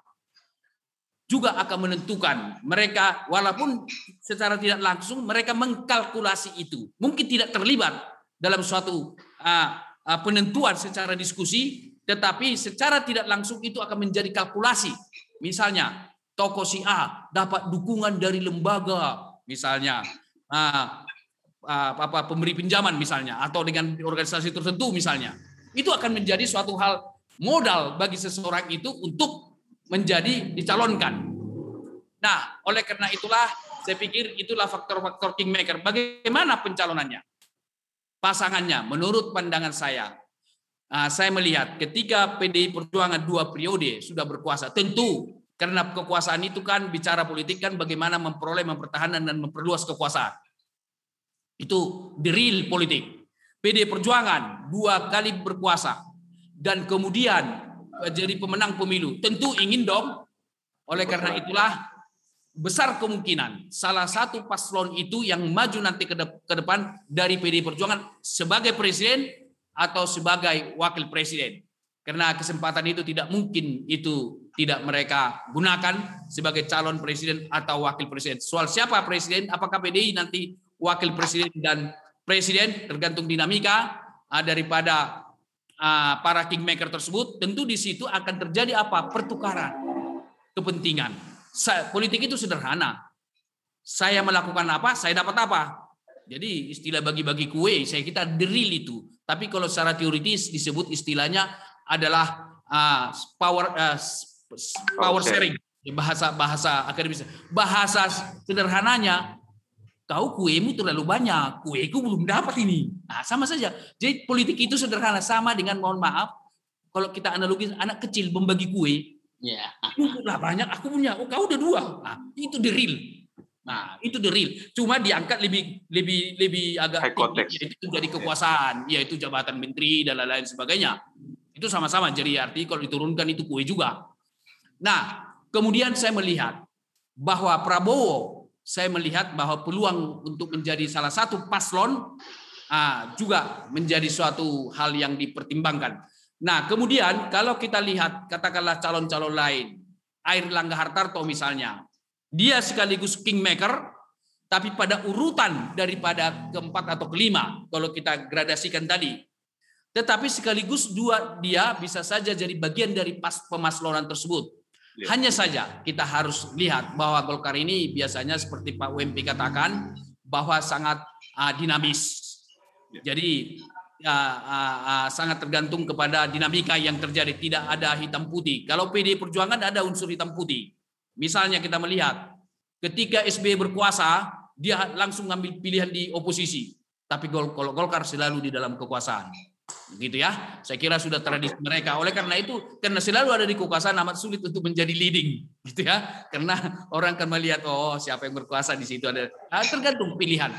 juga akan menentukan mereka walaupun secara tidak langsung mereka mengkalkulasi itu. Mungkin tidak terlibat dalam suatu uh, uh, penentuan secara diskusi tetapi secara tidak langsung itu akan menjadi kalkulasi. Misalnya, toko si A dapat dukungan dari lembaga, misalnya uh, pemberi pinjaman misalnya, atau dengan organisasi tertentu misalnya, itu akan menjadi suatu hal modal bagi seseorang itu untuk menjadi dicalonkan. Nah, oleh karena itulah saya pikir itulah faktor-faktor kingmaker. Bagaimana pencalonannya? Pasangannya, menurut pandangan saya, Nah, saya melihat ketika PDI Perjuangan dua periode sudah berkuasa, tentu karena kekuasaan itu kan bicara politik kan bagaimana memperoleh, mempertahankan dan memperluas kekuasaan. Itu the real politik. PDI Perjuangan dua kali berkuasa dan kemudian jadi pemenang pemilu. Tentu ingin dong. Oleh karena itulah besar kemungkinan salah satu paslon itu yang maju nanti ke depan dari PDI Perjuangan sebagai presiden atau sebagai wakil presiden. Karena kesempatan itu tidak mungkin itu tidak mereka gunakan sebagai calon presiden atau wakil presiden. Soal siapa presiden, apakah PDI nanti wakil presiden dan presiden tergantung dinamika ah, daripada ah, para kingmaker tersebut. Tentu di situ akan terjadi apa? Pertukaran kepentingan. Politik itu sederhana. Saya melakukan apa, saya dapat apa. Jadi istilah bagi-bagi kue, saya kita deril itu. Tapi kalau secara teoritis disebut istilahnya adalah uh, power uh, power sharing bahasa bahasa akademis. Bahasa sederhananya kau kuemu terlalu banyak, kueku belum dapat ini. Nah, sama saja. Jadi politik itu sederhana sama dengan mohon maaf kalau kita analogis anak kecil membagi kue, ya. Yeah. lah banyak, aku punya. Oh, kau udah dua. Nah, itu the real. Nah, itu the real. Cuma diangkat lebih lebih lebih agak tinggi, itu jadi kekuasaan, yaitu jabatan menteri dan lain-lain sebagainya. Itu sama-sama jadi arti kalau diturunkan itu kue juga. Nah, kemudian saya melihat bahwa Prabowo saya melihat bahwa peluang untuk menjadi salah satu paslon ah, juga menjadi suatu hal yang dipertimbangkan. Nah, kemudian kalau kita lihat katakanlah calon-calon lain, Air Langga Hartarto misalnya, dia sekaligus kingmaker, tapi pada urutan daripada keempat atau kelima, kalau kita gradasikan tadi. Tetapi sekaligus dua dia bisa saja jadi bagian dari pas pemaslonan tersebut. Ya. Hanya saja kita harus lihat bahwa Golkar ini biasanya seperti Pak WMP katakan bahwa sangat uh, dinamis. Ya. Jadi uh, uh, uh, sangat tergantung kepada dinamika yang terjadi. Tidak ada hitam putih. Kalau PD Perjuangan ada unsur hitam putih. Misalnya kita melihat ketika SBY berkuasa, dia langsung ngambil pilihan di oposisi. Tapi kalau Golkar selalu di dalam kekuasaan. Gitu ya. Saya kira sudah tradisi mereka. Oleh karena itu, karena selalu ada di kekuasaan amat sulit untuk menjadi leading, gitu ya. Karena orang akan melihat oh siapa yang berkuasa di situ ada nah, tergantung pilihan.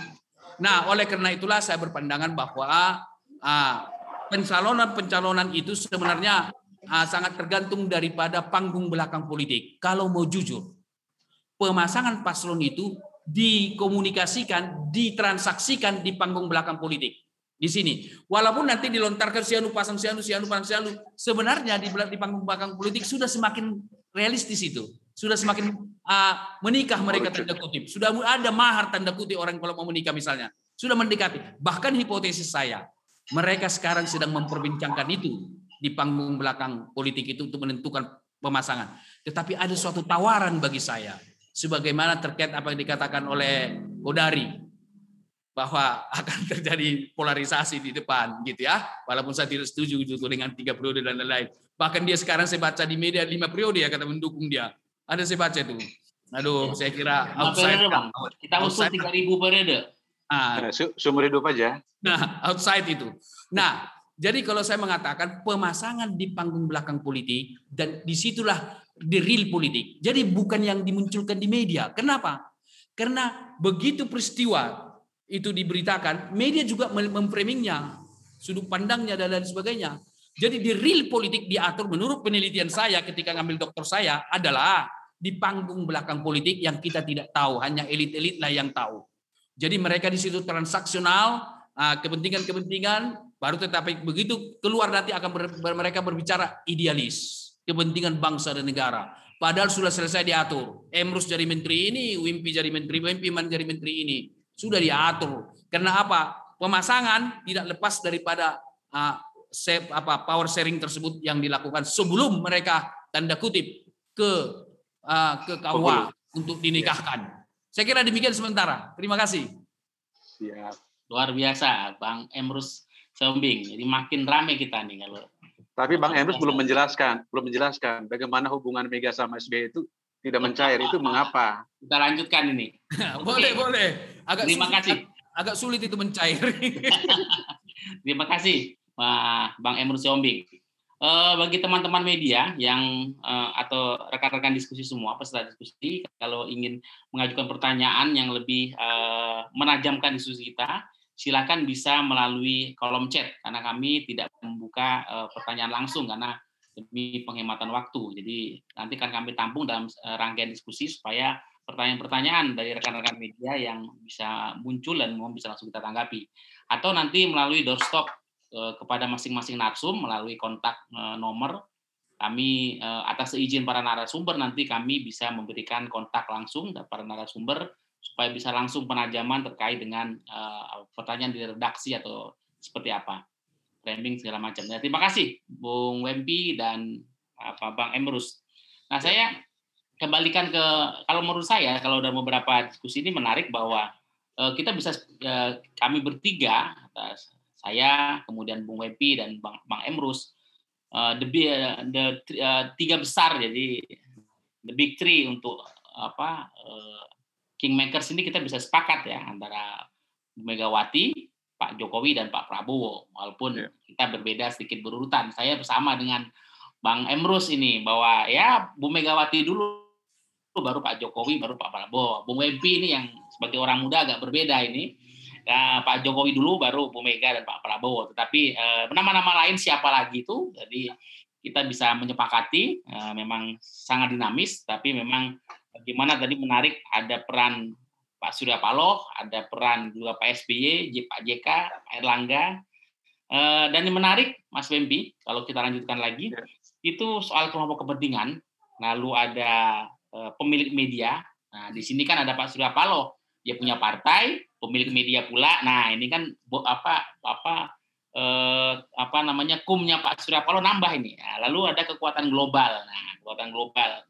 Nah, oleh karena itulah saya berpandangan bahwa ah, pencalonan-pencalonan itu sebenarnya ah, sangat tergantung daripada panggung belakang politik. Kalau mau jujur, pemasangan paslon itu dikomunikasikan, ditransaksikan di panggung belakang politik di sini. Walaupun nanti dilontarkan sianu pasang sianu sianu pasang sianu, sebenarnya di, di panggung belakang politik sudah semakin realistis itu. Sudah semakin uh, menikah mereka tanda kutip. Sudah ada mahar tanda kutip orang kalau mau menikah misalnya. Sudah mendekati. Bahkan hipotesis saya, mereka sekarang sedang memperbincangkan itu di panggung belakang politik itu untuk menentukan pemasangan. Tetapi ada suatu tawaran bagi saya. Sebagaimana terkait apa yang dikatakan oleh Kodari bahwa akan terjadi polarisasi di depan gitu ya. Walaupun saya tidak setuju gitu dengan tiga periode dan lain-lain. Bahkan dia sekarang saya baca di media lima periode ya kata mendukung dia. Ada saya baca itu. Aduh, saya kira outside. Periode, bang. Kita usul tiga ribu periode. Ah, sumber hidup aja. Nah, outside itu. Nah, jadi kalau saya mengatakan pemasangan di panggung belakang politik dan di situlah the real politik. Jadi bukan yang dimunculkan di media. Kenapa? Karena begitu peristiwa itu diberitakan, media juga memframingnya, sudut pandangnya dan lain sebagainya. Jadi di real politik diatur menurut penelitian saya ketika ngambil dokter saya adalah di panggung belakang politik yang kita tidak tahu, hanya elit-elit lah yang tahu. Jadi mereka di situ transaksional, ah, kepentingan-kepentingan, baru tetapi begitu keluar nanti akan ber, mereka berbicara idealis, kepentingan bangsa dan negara. Padahal sudah selesai diatur. Emrus jadi menteri ini, Wimpi jadi menteri, Wimpi man jadi menteri ini sudah diatur. Karena apa? Pemasangan tidak lepas daripada uh, apa power sharing tersebut yang dilakukan sebelum mereka tanda kutip ke uh, ke KUA untuk dinikahkan. Saya kira demikian sementara. Terima kasih. Siap. Luar biasa, Bang Emrus Sombing. Jadi makin ramai kita nih kalau. Tapi Bang Emrus belum menjelaskan, belum menjelaskan bagaimana hubungan Mega sama SBY itu tidak mencair itu mengapa? Kita lanjutkan ini. [laughs] boleh, boleh. Agak Terima sulit, kasih. Agak sulit itu mencair. [laughs] Terima kasih, Bang Emrus Siombing. Uh, bagi teman-teman media yang uh, atau rekan-rekan diskusi semua peserta diskusi kalau ingin mengajukan pertanyaan yang lebih uh, menajamkan diskusi kita silakan bisa melalui kolom chat karena kami tidak membuka uh, pertanyaan langsung karena demi penghematan waktu. Jadi nanti akan kami tampung dalam eh, rangkaian diskusi supaya pertanyaan-pertanyaan dari rekan-rekan media yang bisa muncul dan mau bisa langsung kita tanggapi. Atau nanti melalui doorstop eh, kepada masing-masing narsum melalui kontak eh, nomor kami atas izin para narasumber nanti kami bisa memberikan kontak langsung para narasumber supaya bisa langsung penajaman terkait dengan pertanyaan di redaksi atau seperti apa framing segala macam. Ya, terima kasih Bung Wempi dan apa Bang Emrus. Nah, saya kembalikan ke kalau menurut saya kalau dalam beberapa diskusi ini menarik bahwa uh, kita bisa uh, kami bertiga saya kemudian Bung Wempi dan Bang Bang Emrus uh, the, the uh, tiga besar jadi the big three untuk apa kingmakers ini kita bisa sepakat ya antara Megawati, Pak Jokowi dan Pak Prabowo walaupun yeah. kita berbeda sedikit berurutan saya bersama dengan Bang Emrus ini bahwa ya Bu Megawati dulu baru Pak Jokowi baru Pak Prabowo Bung Wempi ini yang sebagai orang muda agak berbeda ini ya, Pak Jokowi dulu baru Bu Mega dan Pak Prabowo tetapi eh, nama-nama lain siapa lagi itu jadi kita bisa menyepakati eh, memang sangat dinamis tapi memang bagaimana tadi menarik ada peran Pak Surya Paloh, ada peran juga Pak SBY, Pak JK, Pak Erlangga. Eh, dan yang menarik, Mas Wembi, kalau kita lanjutkan lagi, ya. itu soal kelompok kepentingan. Lalu ada eh, pemilik media. Nah, di sini kan ada Pak Surya Paloh, dia punya partai, pemilik media pula. Nah, ini kan apa apa eh, apa namanya kumnya Pak Surya Paloh nambah ini. Nah, lalu ada kekuatan global. Nah, kekuatan global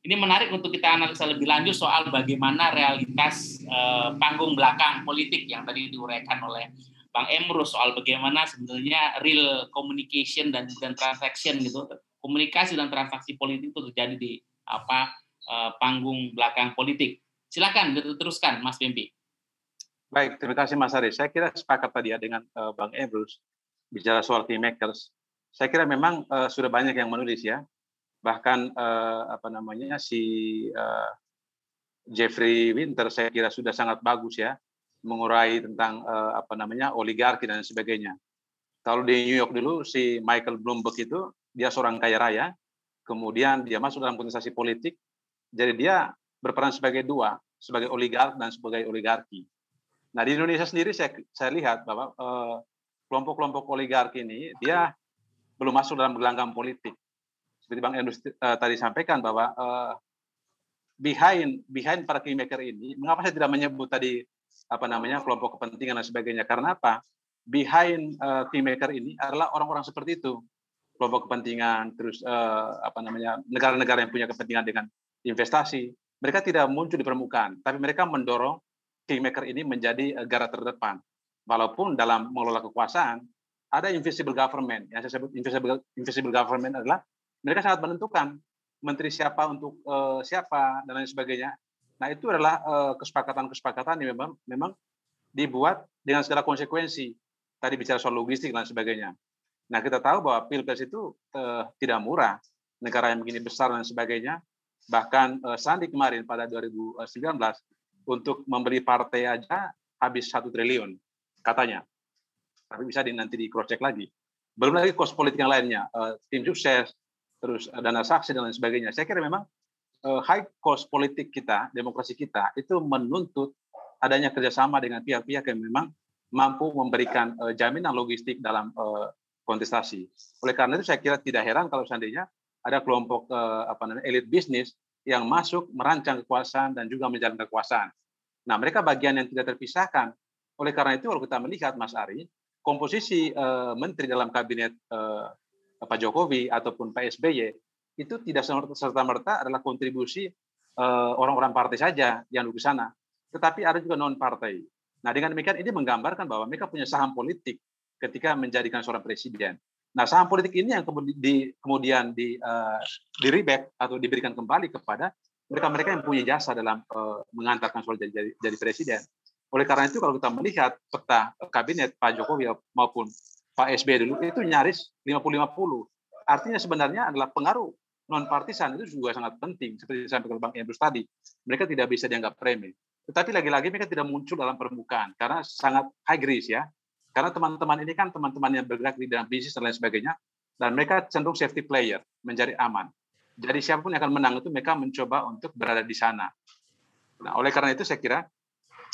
ini menarik untuk kita analisa lebih lanjut soal bagaimana realitas eh, panggung belakang politik yang tadi diuraikan oleh Bang Emrus soal bagaimana sebenarnya real communication dan dan transaction gitu komunikasi dan transaksi politik itu terjadi di apa eh, panggung belakang politik. Silakan diteruskan Mas Pembi. Baik, terima kasih Mas Ari. Saya kira sepakat tadi ya dengan uh, Bang Emrus bicara soal kingmakers, saya kira memang uh, sudah banyak yang menulis ya. Bahkan uh, apa namanya si uh, Jeffrey Winter saya kira sudah sangat bagus ya mengurai tentang uh, apa namanya oligarki dan sebagainya. Kalau di New York dulu si Michael Bloomberg itu dia seorang kaya raya, kemudian dia masuk dalam kontestasi politik, jadi dia berperan sebagai dua, sebagai oligark dan sebagai oligarki. Nah di Indonesia sendiri saya saya lihat bahwa kelompok-kelompok uh, oligarki ini dia belum masuk dalam gelanggang politik. Seperti Bang Endus uh, tadi sampaikan bahwa uh, behind behind para kingmaker ini, mengapa saya tidak menyebut tadi apa namanya kelompok kepentingan dan sebagainya? Karena apa? Behind uh, kingmaker ini adalah orang-orang seperti itu, kelompok kepentingan, terus uh, apa namanya negara-negara yang punya kepentingan dengan investasi. Mereka tidak muncul di permukaan, tapi mereka mendorong kingmaker ini menjadi garda terdepan. Walaupun dalam mengelola kekuasaan ada invisible government. Yang saya sebut invisible, invisible government adalah mereka sangat menentukan menteri siapa untuk uh, siapa dan lain sebagainya. Nah itu adalah uh, kesepakatan-kesepakatan yang memang memang dibuat dengan segala konsekuensi. Tadi bicara soal logistik dan sebagainya. Nah kita tahu bahwa pilpres itu uh, tidak murah, negara yang begini besar dan sebagainya. Bahkan uh, Sandi kemarin pada 2019 untuk membeli partai aja habis satu triliun katanya tapi bisa di, nanti di cross check lagi. Belum lagi kos politik yang lainnya, uh, tim sukses, terus dana saksi dan lain sebagainya. Saya kira memang uh, high cost politik kita, demokrasi kita itu menuntut adanya kerjasama dengan pihak-pihak yang memang mampu memberikan uh, jaminan logistik dalam uh, kontestasi. Oleh karena itu saya kira tidak heran kalau seandainya ada kelompok uh, apa namanya elit bisnis yang masuk merancang kekuasaan dan juga menjalankan kekuasaan. Nah, mereka bagian yang tidak terpisahkan. Oleh karena itu kalau kita melihat Mas Ari, komposisi uh, menteri dalam kabinet uh, Pak Jokowi ataupun Pak SBY itu tidak serta merta adalah kontribusi uh, orang-orang partai saja yang duduk sana, tetapi ada juga non partai. Nah dengan demikian ini menggambarkan bahwa mereka punya saham politik ketika menjadikan seorang presiden. Nah saham politik ini yang kemudian di, uh, di rebate atau diberikan kembali kepada mereka-mereka yang punya jasa dalam uh, mengantarkan soal jadi, jadi, jadi presiden. Oleh karena itu kalau kita melihat peta kabinet Pak Jokowi maupun Pak SBY dulu itu nyaris 50-50. Artinya sebenarnya adalah pengaruh non partisan itu juga sangat penting seperti disampaikan Bang Emrus tadi. Mereka tidak bisa dianggap remeh. Tetapi lagi-lagi mereka tidak muncul dalam permukaan karena sangat high risk ya. Karena teman-teman ini kan teman-teman yang bergerak di dalam bisnis dan lain sebagainya dan mereka cenderung safety player, menjadi aman. Jadi siapa pun yang akan menang itu mereka mencoba untuk berada di sana. Nah, oleh karena itu saya kira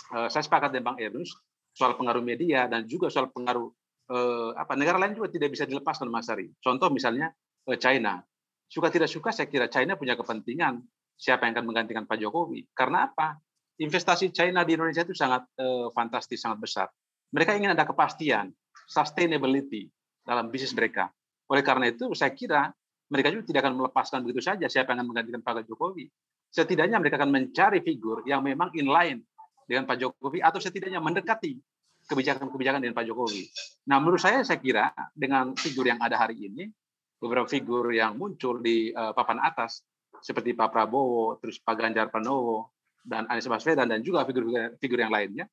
Eh, saya sepakat dengan Bang Ernus soal pengaruh media dan juga soal pengaruh eh, apa negara lain juga tidak bisa dilepaskan Mas Ari. Contoh misalnya eh, China. Suka tidak suka saya kira China punya kepentingan siapa yang akan menggantikan Pak Jokowi. Karena apa? Investasi China di Indonesia itu sangat eh, fantastis, sangat besar. Mereka ingin ada kepastian, sustainability dalam bisnis mereka. Oleh karena itu saya kira mereka juga tidak akan melepaskan begitu saja siapa yang akan menggantikan Pak Jokowi. Setidaknya mereka akan mencari figur yang memang inline dengan Pak Jokowi atau setidaknya mendekati kebijakan-kebijakan dengan Pak Jokowi. Nah, menurut saya saya kira dengan figur yang ada hari ini, beberapa figur yang muncul di uh, papan atas seperti Pak Prabowo, terus Pak Ganjar Pranowo dan Anies Baswedan dan juga figur-figur yang lainnya,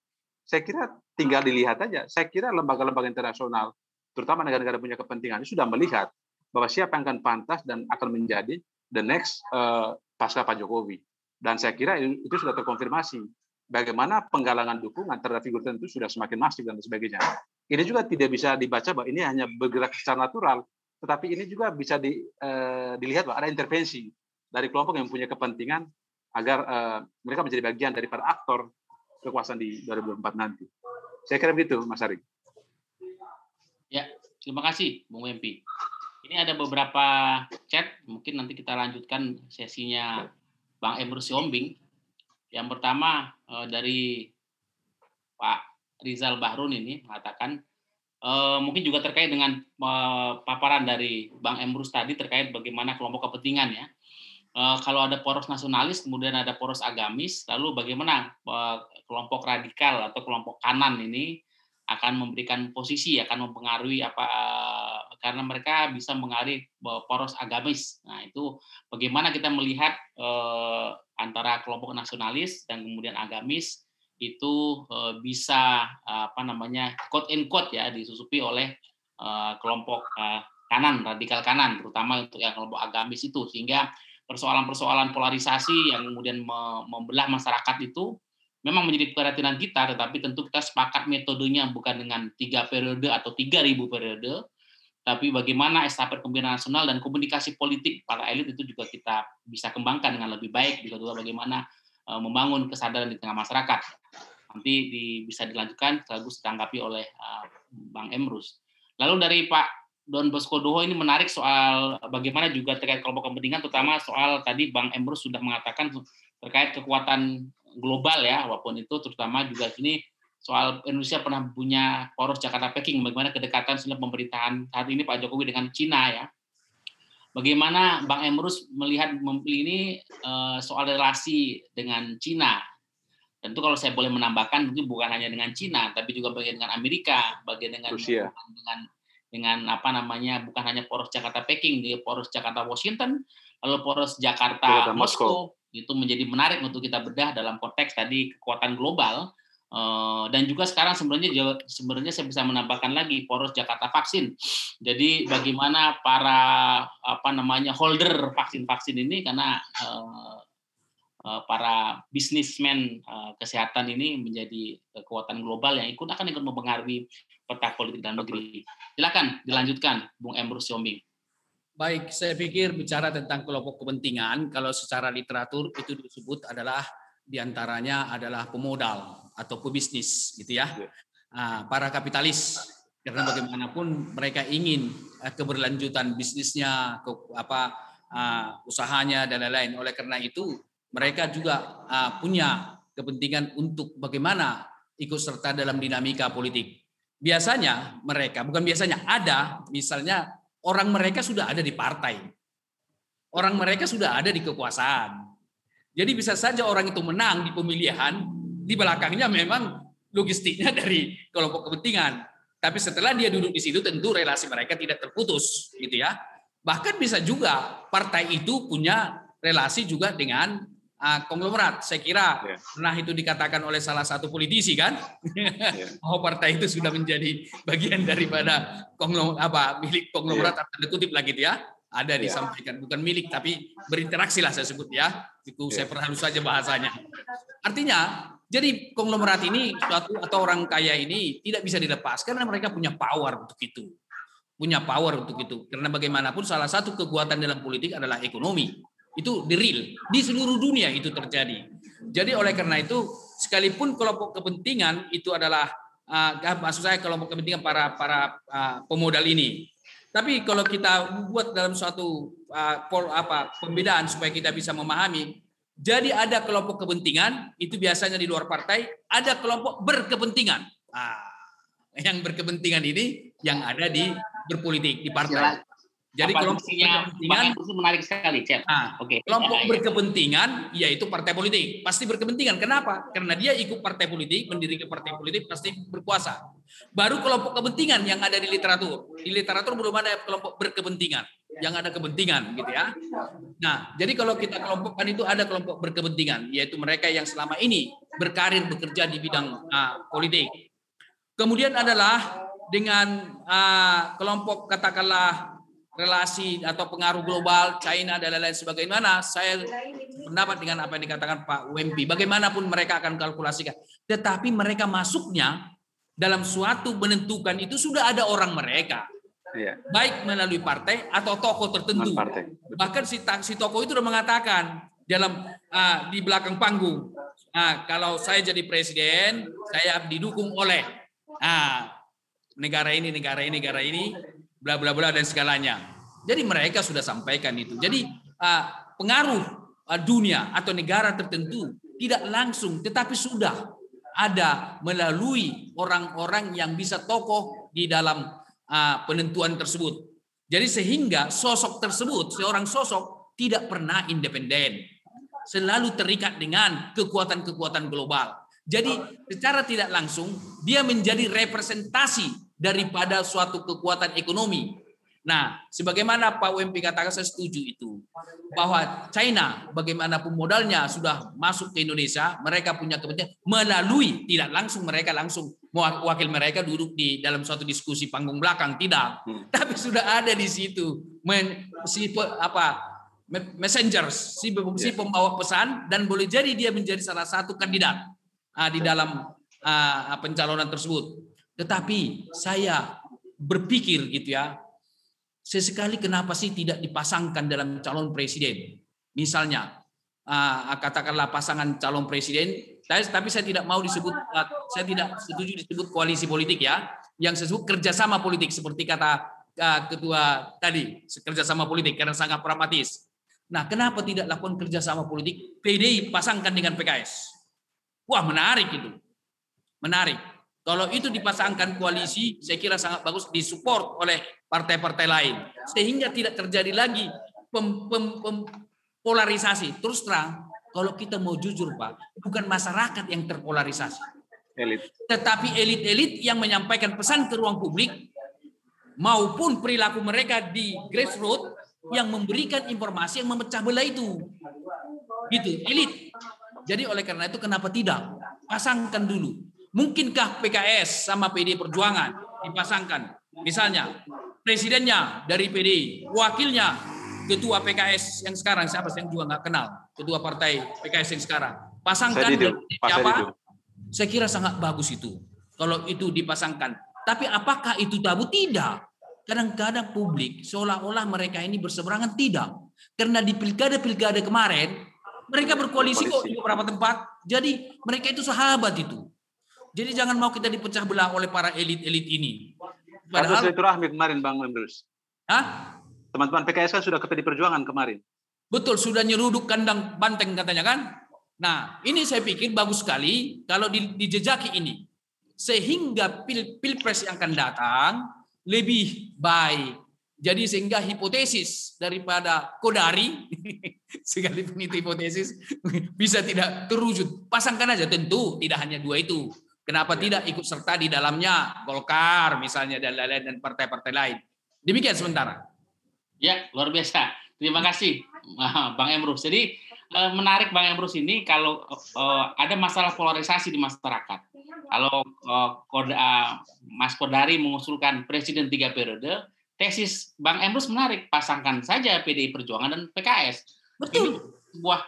saya kira tinggal dilihat aja. Saya kira lembaga-lembaga internasional, terutama negara-negara punya kepentingan, sudah melihat bahwa siapa yang akan pantas dan akan menjadi the next uh, pasca Pak Jokowi. Dan saya kira itu sudah terkonfirmasi bagaimana penggalangan dukungan terhadap figur tertentu sudah semakin masif dan sebagainya. Ini juga tidak bisa dibaca bahwa ini hanya bergerak secara natural, tetapi ini juga bisa di, uh, dilihat bahwa ada intervensi dari kelompok yang punya kepentingan agar uh, mereka menjadi bagian daripada aktor kekuasaan di 2024 nanti. Saya kira begitu, Mas Ari. Ya, terima kasih, Bung Wempi. Ini ada beberapa chat, mungkin nanti kita lanjutkan sesinya Bang Emrus Siombing yang pertama eh, dari Pak Rizal Bahrun ini mengatakan eh, mungkin juga terkait dengan eh, paparan dari Bang Emrus tadi terkait bagaimana kelompok kepentingan ya. kalau ada poros nasionalis kemudian ada poros agamis, lalu bagaimana kelompok radikal atau kelompok kanan ini akan memberikan posisi akan mempengaruhi apa karena mereka bisa mengalir poros agamis. Nah itu bagaimana kita melihat antara kelompok nasionalis dan kemudian agamis itu uh, bisa apa namanya quote in quote ya disusupi oleh uh, kelompok uh, kanan, radikal kanan, terutama untuk yang kelompok agamis itu, sehingga persoalan-persoalan polarisasi yang kemudian membelah masyarakat itu memang menjadi perhatian kita, tetapi tentu kita sepakat metodenya bukan dengan tiga periode atau tiga ribu periode, tapi bagaimana estafet kepemimpinan nasional dan komunikasi politik para elit itu juga kita bisa kembangkan dengan lebih baik, juga juga bagaimana membangun kesadaran di tengah masyarakat. Nanti di, bisa dilanjutkan sekaligus ditanggapi oleh uh, Bang Emrus. Lalu dari Pak Don Bosco Doho ini menarik soal bagaimana juga terkait kelompok kepentingan, terutama soal tadi Bang Emrus sudah mengatakan terkait kekuatan global ya, walaupun itu terutama juga sini soal Indonesia pernah punya poros Jakarta Peking, bagaimana kedekatan sudah pemerintahan saat ini Pak Jokowi dengan Cina ya. Bagaimana Bang Emrus melihat ini eh, soal relasi dengan Cina? Tentu kalau saya boleh menambahkan, mungkin bukan hanya dengan Cina, tapi juga bagian dengan Amerika, bagian dengan Rusia. dengan dengan apa namanya bukan hanya poros Jakarta Peking, di poros Jakarta Washington, lalu poros Jakarta Moskow. Itu menjadi menarik untuk kita bedah dalam konteks tadi kekuatan global. Eh, dan juga sekarang sebenarnya sebenarnya saya bisa menambahkan lagi poros Jakarta vaksin. Jadi bagaimana para apa namanya holder vaksin-vaksin ini karena eh, eh, para bisnismen kesehatan ini menjadi kekuatan global yang ikut akan ikut mempengaruhi peta politik dalam negeri. Silakan dilanjutkan, Bung Emrus Yombing. Baik, saya pikir bicara tentang kelompok kepentingan, kalau secara literatur itu disebut adalah di antaranya adalah pemodal atau pebisnis, gitu ya. Nah, para kapitalis, karena bagaimanapun mereka ingin eh, keberlanjutan bisnisnya, ke, apa uh, usahanya dan lain-lain. Oleh karena itu, mereka juga uh, punya kepentingan untuk bagaimana ikut serta dalam dinamika politik biasanya mereka, bukan biasanya, ada misalnya orang mereka sudah ada di partai. Orang mereka sudah ada di kekuasaan. Jadi bisa saja orang itu menang di pemilihan, di belakangnya memang logistiknya [laughs] dari kelompok kepentingan. Tapi setelah dia duduk di situ tentu relasi mereka tidak terputus gitu ya. Bahkan bisa juga partai itu punya relasi juga dengan konglomerat. Saya kira yeah. pernah itu dikatakan oleh salah satu politisi kan, yeah. [laughs] oh partai itu sudah menjadi bagian daripada konglomerat apa milik konglomerat yeah. tanda kutip lagi gitu ya. Ada yeah. disampaikan bukan milik tapi berinteraksi lah saya sebut ya. Itu yeah. saya perhalus saja bahasanya. Artinya jadi konglomerat ini suatu atau orang kaya ini tidak bisa dilepas karena mereka punya power untuk itu punya power untuk itu. Karena bagaimanapun salah satu kekuatan dalam politik adalah ekonomi. Itu di real. Di seluruh dunia itu terjadi. Jadi oleh karena itu, sekalipun kelompok kepentingan itu adalah uh, maksud saya kelompok kepentingan para para uh, pemodal ini. Tapi kalau kita buat dalam suatu uh, pol, apa pembedaan supaya kita bisa memahami, jadi ada kelompok kepentingan itu biasanya di luar partai, ada kelompok berkepentingan. Ah, yang berkepentingan ini yang ada di berpolitik di partai. Jadi Apa kelompok berkepentingan itu menarik sekali, Cep. Nah, Oke. Okay. Kelompok ya, berkepentingan yaitu partai politik. Pasti berkepentingan. Kenapa? Karena dia ikut partai politik, mendirikan partai politik pasti berkuasa. Baru kelompok kepentingan yang ada di literatur. Di literatur belum ada kelompok berkepentingan. Yang ada kepentingan gitu ya. Nah, jadi kalau kita kelompokkan itu ada kelompok berkepentingan yaitu mereka yang selama ini berkarir bekerja di bidang uh, politik. Kemudian adalah dengan uh, kelompok katakanlah relasi atau pengaruh global China dan lain-lain sebagaimana saya pendapat dengan apa yang dikatakan Pak Wempi bagaimanapun mereka akan kalkulasikan. Tetapi mereka masuknya dalam suatu menentukan itu sudah ada orang mereka. Iya. baik melalui partai atau tokoh tertentu. Bahkan si si tokoh itu sudah mengatakan dalam uh, di belakang panggung nah, kalau saya jadi presiden saya didukung oleh uh, negara ini negara ini negara ini bla bla bla dan segalanya. Jadi mereka sudah sampaikan itu. Jadi uh, pengaruh uh, dunia atau negara tertentu tidak langsung tetapi sudah ada melalui orang-orang yang bisa tokoh di dalam uh, penentuan tersebut. Jadi sehingga sosok tersebut, seorang sosok tidak pernah independen. Selalu terikat dengan kekuatan-kekuatan global. Jadi secara tidak langsung dia menjadi representasi daripada suatu kekuatan ekonomi. Nah, sebagaimana Pak WMP katakan saya setuju itu bahwa China bagaimanapun modalnya sudah masuk ke Indonesia, mereka punya kepentingan melalui tidak langsung mereka langsung wakil mereka duduk di dalam suatu diskusi panggung belakang tidak, hmm. tapi sudah ada di situ men, si apa messengers si, si ya. pembawa pesan dan boleh jadi dia menjadi salah satu kandidat uh, di dalam uh, pencalonan tersebut. Tetapi saya berpikir gitu ya Sesekali kenapa sih tidak dipasangkan dalam calon presiden? Misalnya, uh, katakanlah pasangan calon presiden, tapi saya tidak mau disebut, uh, saya tidak setuju disebut koalisi politik ya, yang disebut kerjasama politik seperti kata uh, ketua tadi, kerjasama politik karena sangat pragmatis. Nah, kenapa tidak lakukan kerjasama politik PDI pasangkan dengan PKS? Wah, menarik itu. Menarik. Kalau itu dipasangkan koalisi, saya kira sangat bagus disupport oleh partai-partai lain. Sehingga tidak terjadi lagi pem, pem, pem, polarisasi. Terus terang, kalau kita mau jujur Pak, bukan masyarakat yang terpolarisasi. Elit. Tetapi elit-elit yang menyampaikan pesan ke ruang publik maupun perilaku mereka di grassroots yang memberikan informasi yang memecah belah itu. Gitu, elit. Jadi oleh karena itu kenapa tidak? Pasangkan dulu Mungkinkah PKS sama PD Perjuangan dipasangkan? Misalnya presidennya dari PDI, wakilnya ketua PKS yang sekarang siapa saya juga nggak kenal, ketua partai PKS yang sekarang. Pasangkan itu, siapa? Saya kira sangat bagus itu. Kalau itu dipasangkan. Tapi apakah itu tabu? Tidak. Kadang-kadang publik seolah-olah mereka ini berseberangan tidak. Karena di pilkada-pilkada kemarin mereka berkoalisi kok di beberapa tempat. Jadi mereka itu sahabat itu. Jadi jangan mau kita dipecah belah oleh para elit-elit ini. Padahal silaturahmi kemarin Bang Emrus. Hah? Teman-teman PKS kan sudah ke PD Perjuangan kemarin. Betul, sudah nyeruduk kandang banteng katanya kan. Nah, ini saya pikir bagus sekali kalau dijejaki ini. Sehingga pil pilpres yang akan datang lebih baik. Jadi sehingga hipotesis daripada Kodari, [laughs] sekalipun itu hipotesis, [laughs] bisa tidak terwujud. Pasangkan aja, tentu tidak hanya dua itu. Kenapa tidak ikut serta di dalamnya Golkar misalnya dan lain-lain dan partai-partai lain. Demikian sementara. Ya, luar biasa. Terima kasih Bang Emrus. Jadi eh, menarik Bang Emrus ini kalau eh, ada masalah polarisasi di masyarakat. Kalau eh, Mas Kodari mengusulkan presiden tiga periode, tesis Bang Emrus menarik, pasangkan saja PDI Perjuangan dan PKS. Betul. Ini sebuah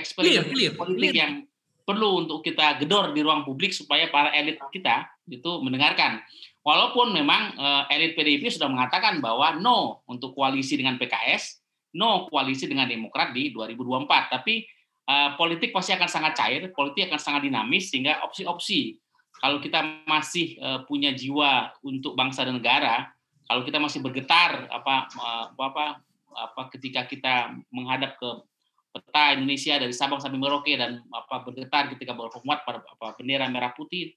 eksperimen politik yang perlu untuk kita gedor di ruang publik supaya para elit kita itu mendengarkan. Walaupun memang uh, elit PDIP sudah mengatakan bahwa no untuk koalisi dengan PKS, no koalisi dengan Demokrat di 2024. Tapi uh, politik pasti akan sangat cair, politik akan sangat dinamis sehingga opsi-opsi kalau kita masih uh, punya jiwa untuk bangsa dan negara, kalau kita masih bergetar apa apa apa ketika kita menghadap ke peta Indonesia dari Sabang sampai Merauke dan apa bergetar ketika berhormat pada apa, bendera merah putih.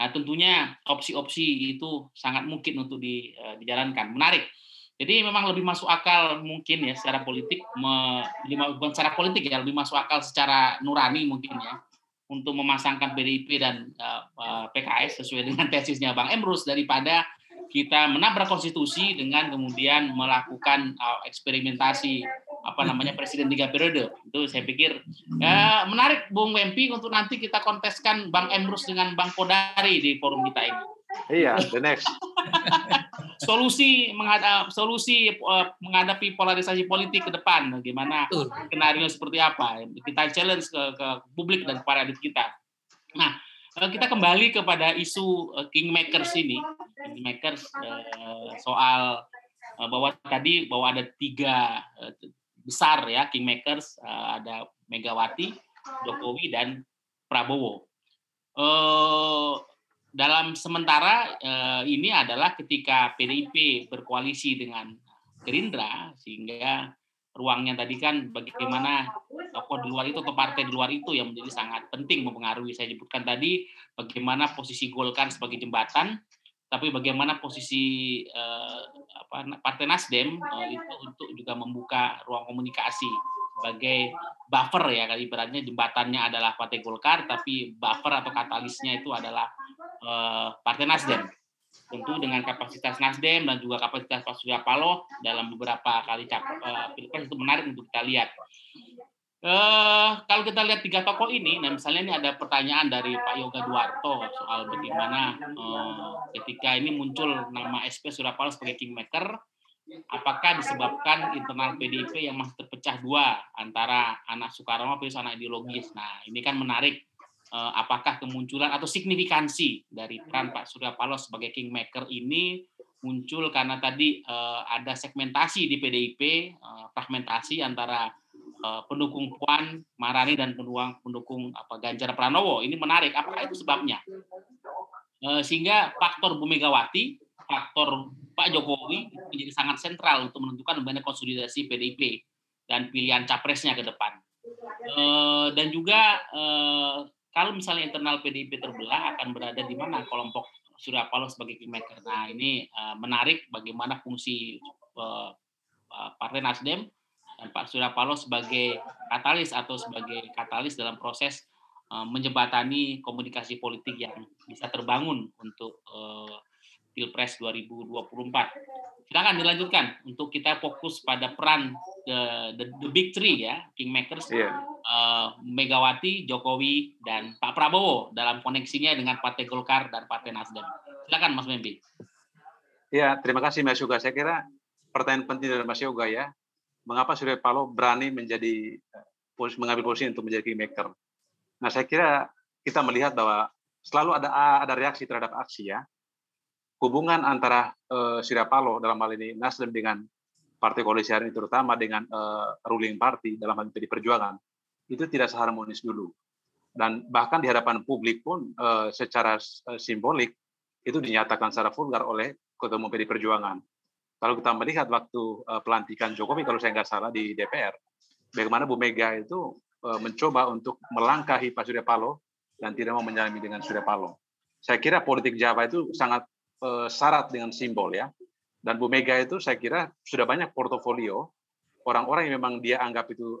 Nah, tentunya opsi-opsi itu sangat mungkin untuk di, uh, dijalankan. Menarik. Jadi memang lebih masuk akal mungkin ya secara politik, bukan secara politik ya, lebih masuk akal secara nurani mungkin ya untuk memasangkan PDIP dan uh, uh, PKS sesuai dengan [laughs] tesisnya Bang Emrus daripada kita menabrak konstitusi dengan kemudian melakukan uh, eksperimentasi apa namanya presiden tiga periode itu saya pikir ya, menarik Bung Wempi untuk nanti kita konteskan Bang Emrus dengan Bang Kodari di forum kita ini. Iya, the next. [laughs] solusi menghadap solusi uh, menghadapi polarisasi politik ke depan bagaimana skenario seperti apa kita challenge ke, ke publik dan kepada kita. Nah, Eh, kita kembali kepada isu uh, kingmakers ini, kingmakers soal bahwa tadi bahwa ada tiga besar ya kingmakers, uh, ada Megawati, Jokowi dan Prabowo. Uh, dalam sementara uh, ini adalah ketika PDIP berkoalisi dengan Gerindra sehingga ruangnya tadi kan bagaimana tokoh di luar itu atau partai di luar itu yang menjadi sangat penting mempengaruhi. Saya sebutkan tadi bagaimana posisi Golkar sebagai jembatan, tapi bagaimana posisi eh, apa, Partai Nasdem eh, itu untuk juga membuka ruang komunikasi sebagai buffer ya kali ibaratnya jembatannya adalah Partai Golkar, tapi buffer atau katalisnya itu adalah eh, Partai Nasdem. tentu dengan kapasitas Nasdem dan juga kapasitas Pak Surya Paloh dalam beberapa kali uh, pilpres itu menarik untuk kita lihat. Uh, kalau kita lihat tiga tokoh ini, nah misalnya ini ada pertanyaan dari Pak Yoga Duarto soal bagaimana uh, ketika ini muncul nama SP Surya Paloh sebagai kingmaker, apakah disebabkan internal PDIP yang masih terpecah dua antara anak Soekarno versus anak ideologis. Nah ini kan menarik uh, apakah kemunculan atau signifikansi dari peran Pak Surya Paloh sebagai kingmaker ini muncul karena tadi uh, ada segmentasi di PDIP, uh, fragmentasi antara Eh, pendukung Puan Marani dan pendukung pendukung apa Ganjar Pranowo ini menarik. Apakah itu sebabnya? Eh, sehingga faktor Bu Megawati, faktor Pak Jokowi menjadi sangat sentral untuk menentukan bagaimana konsolidasi PDIP dan pilihan capresnya ke depan. Eh, dan juga kalau misalnya internal PDIP terbelah akan berada di mana kelompok Surya Paloh sebagai kingmaker. Nah ini menarik bagaimana fungsi Partai Nasdem dan Pak Surya Paloh sebagai katalis atau sebagai katalis dalam proses uh, menjembatani komunikasi politik yang bisa terbangun untuk uh, Pilpres 2024. Silakan dilanjutkan untuk kita fokus pada peran the, the, the big three ya, kingmakers, yeah. Iya. uh, Megawati, Jokowi, dan Pak Prabowo dalam koneksinya dengan Partai Golkar dan Partai Nasdem. Silakan Mas Membi. Ya, terima kasih Mas Yoga. Saya kira pertanyaan penting dari Mas Yoga ya mengapa Surya Paloh berani menjadi eh, mengambil posisi untuk menjadi kingmaker. Nah, saya kira kita melihat bahwa selalu ada ada reaksi terhadap aksi ya. Hubungan antara uh, Surya Paloh dalam hal ini Nasdem dengan partai koalisi hari ini terutama dengan uh, ruling party dalam hal ini Perjuangan itu tidak seharmonis dulu. Dan bahkan di hadapan publik pun uh, secara simbolik itu dinyatakan secara vulgar oleh ketua umum Perjuangan kalau kita melihat waktu uh, pelantikan Jokowi kalau saya nggak salah di DPR, bagaimana Bu Mega itu uh, mencoba untuk melangkahi Pak Surya Paloh dan tidak mau menyalami dengan Surya Paloh. Saya kira politik Jawa itu sangat uh, syarat dengan simbol ya. Dan Bu Mega itu saya kira sudah banyak portofolio orang-orang yang memang dia anggap itu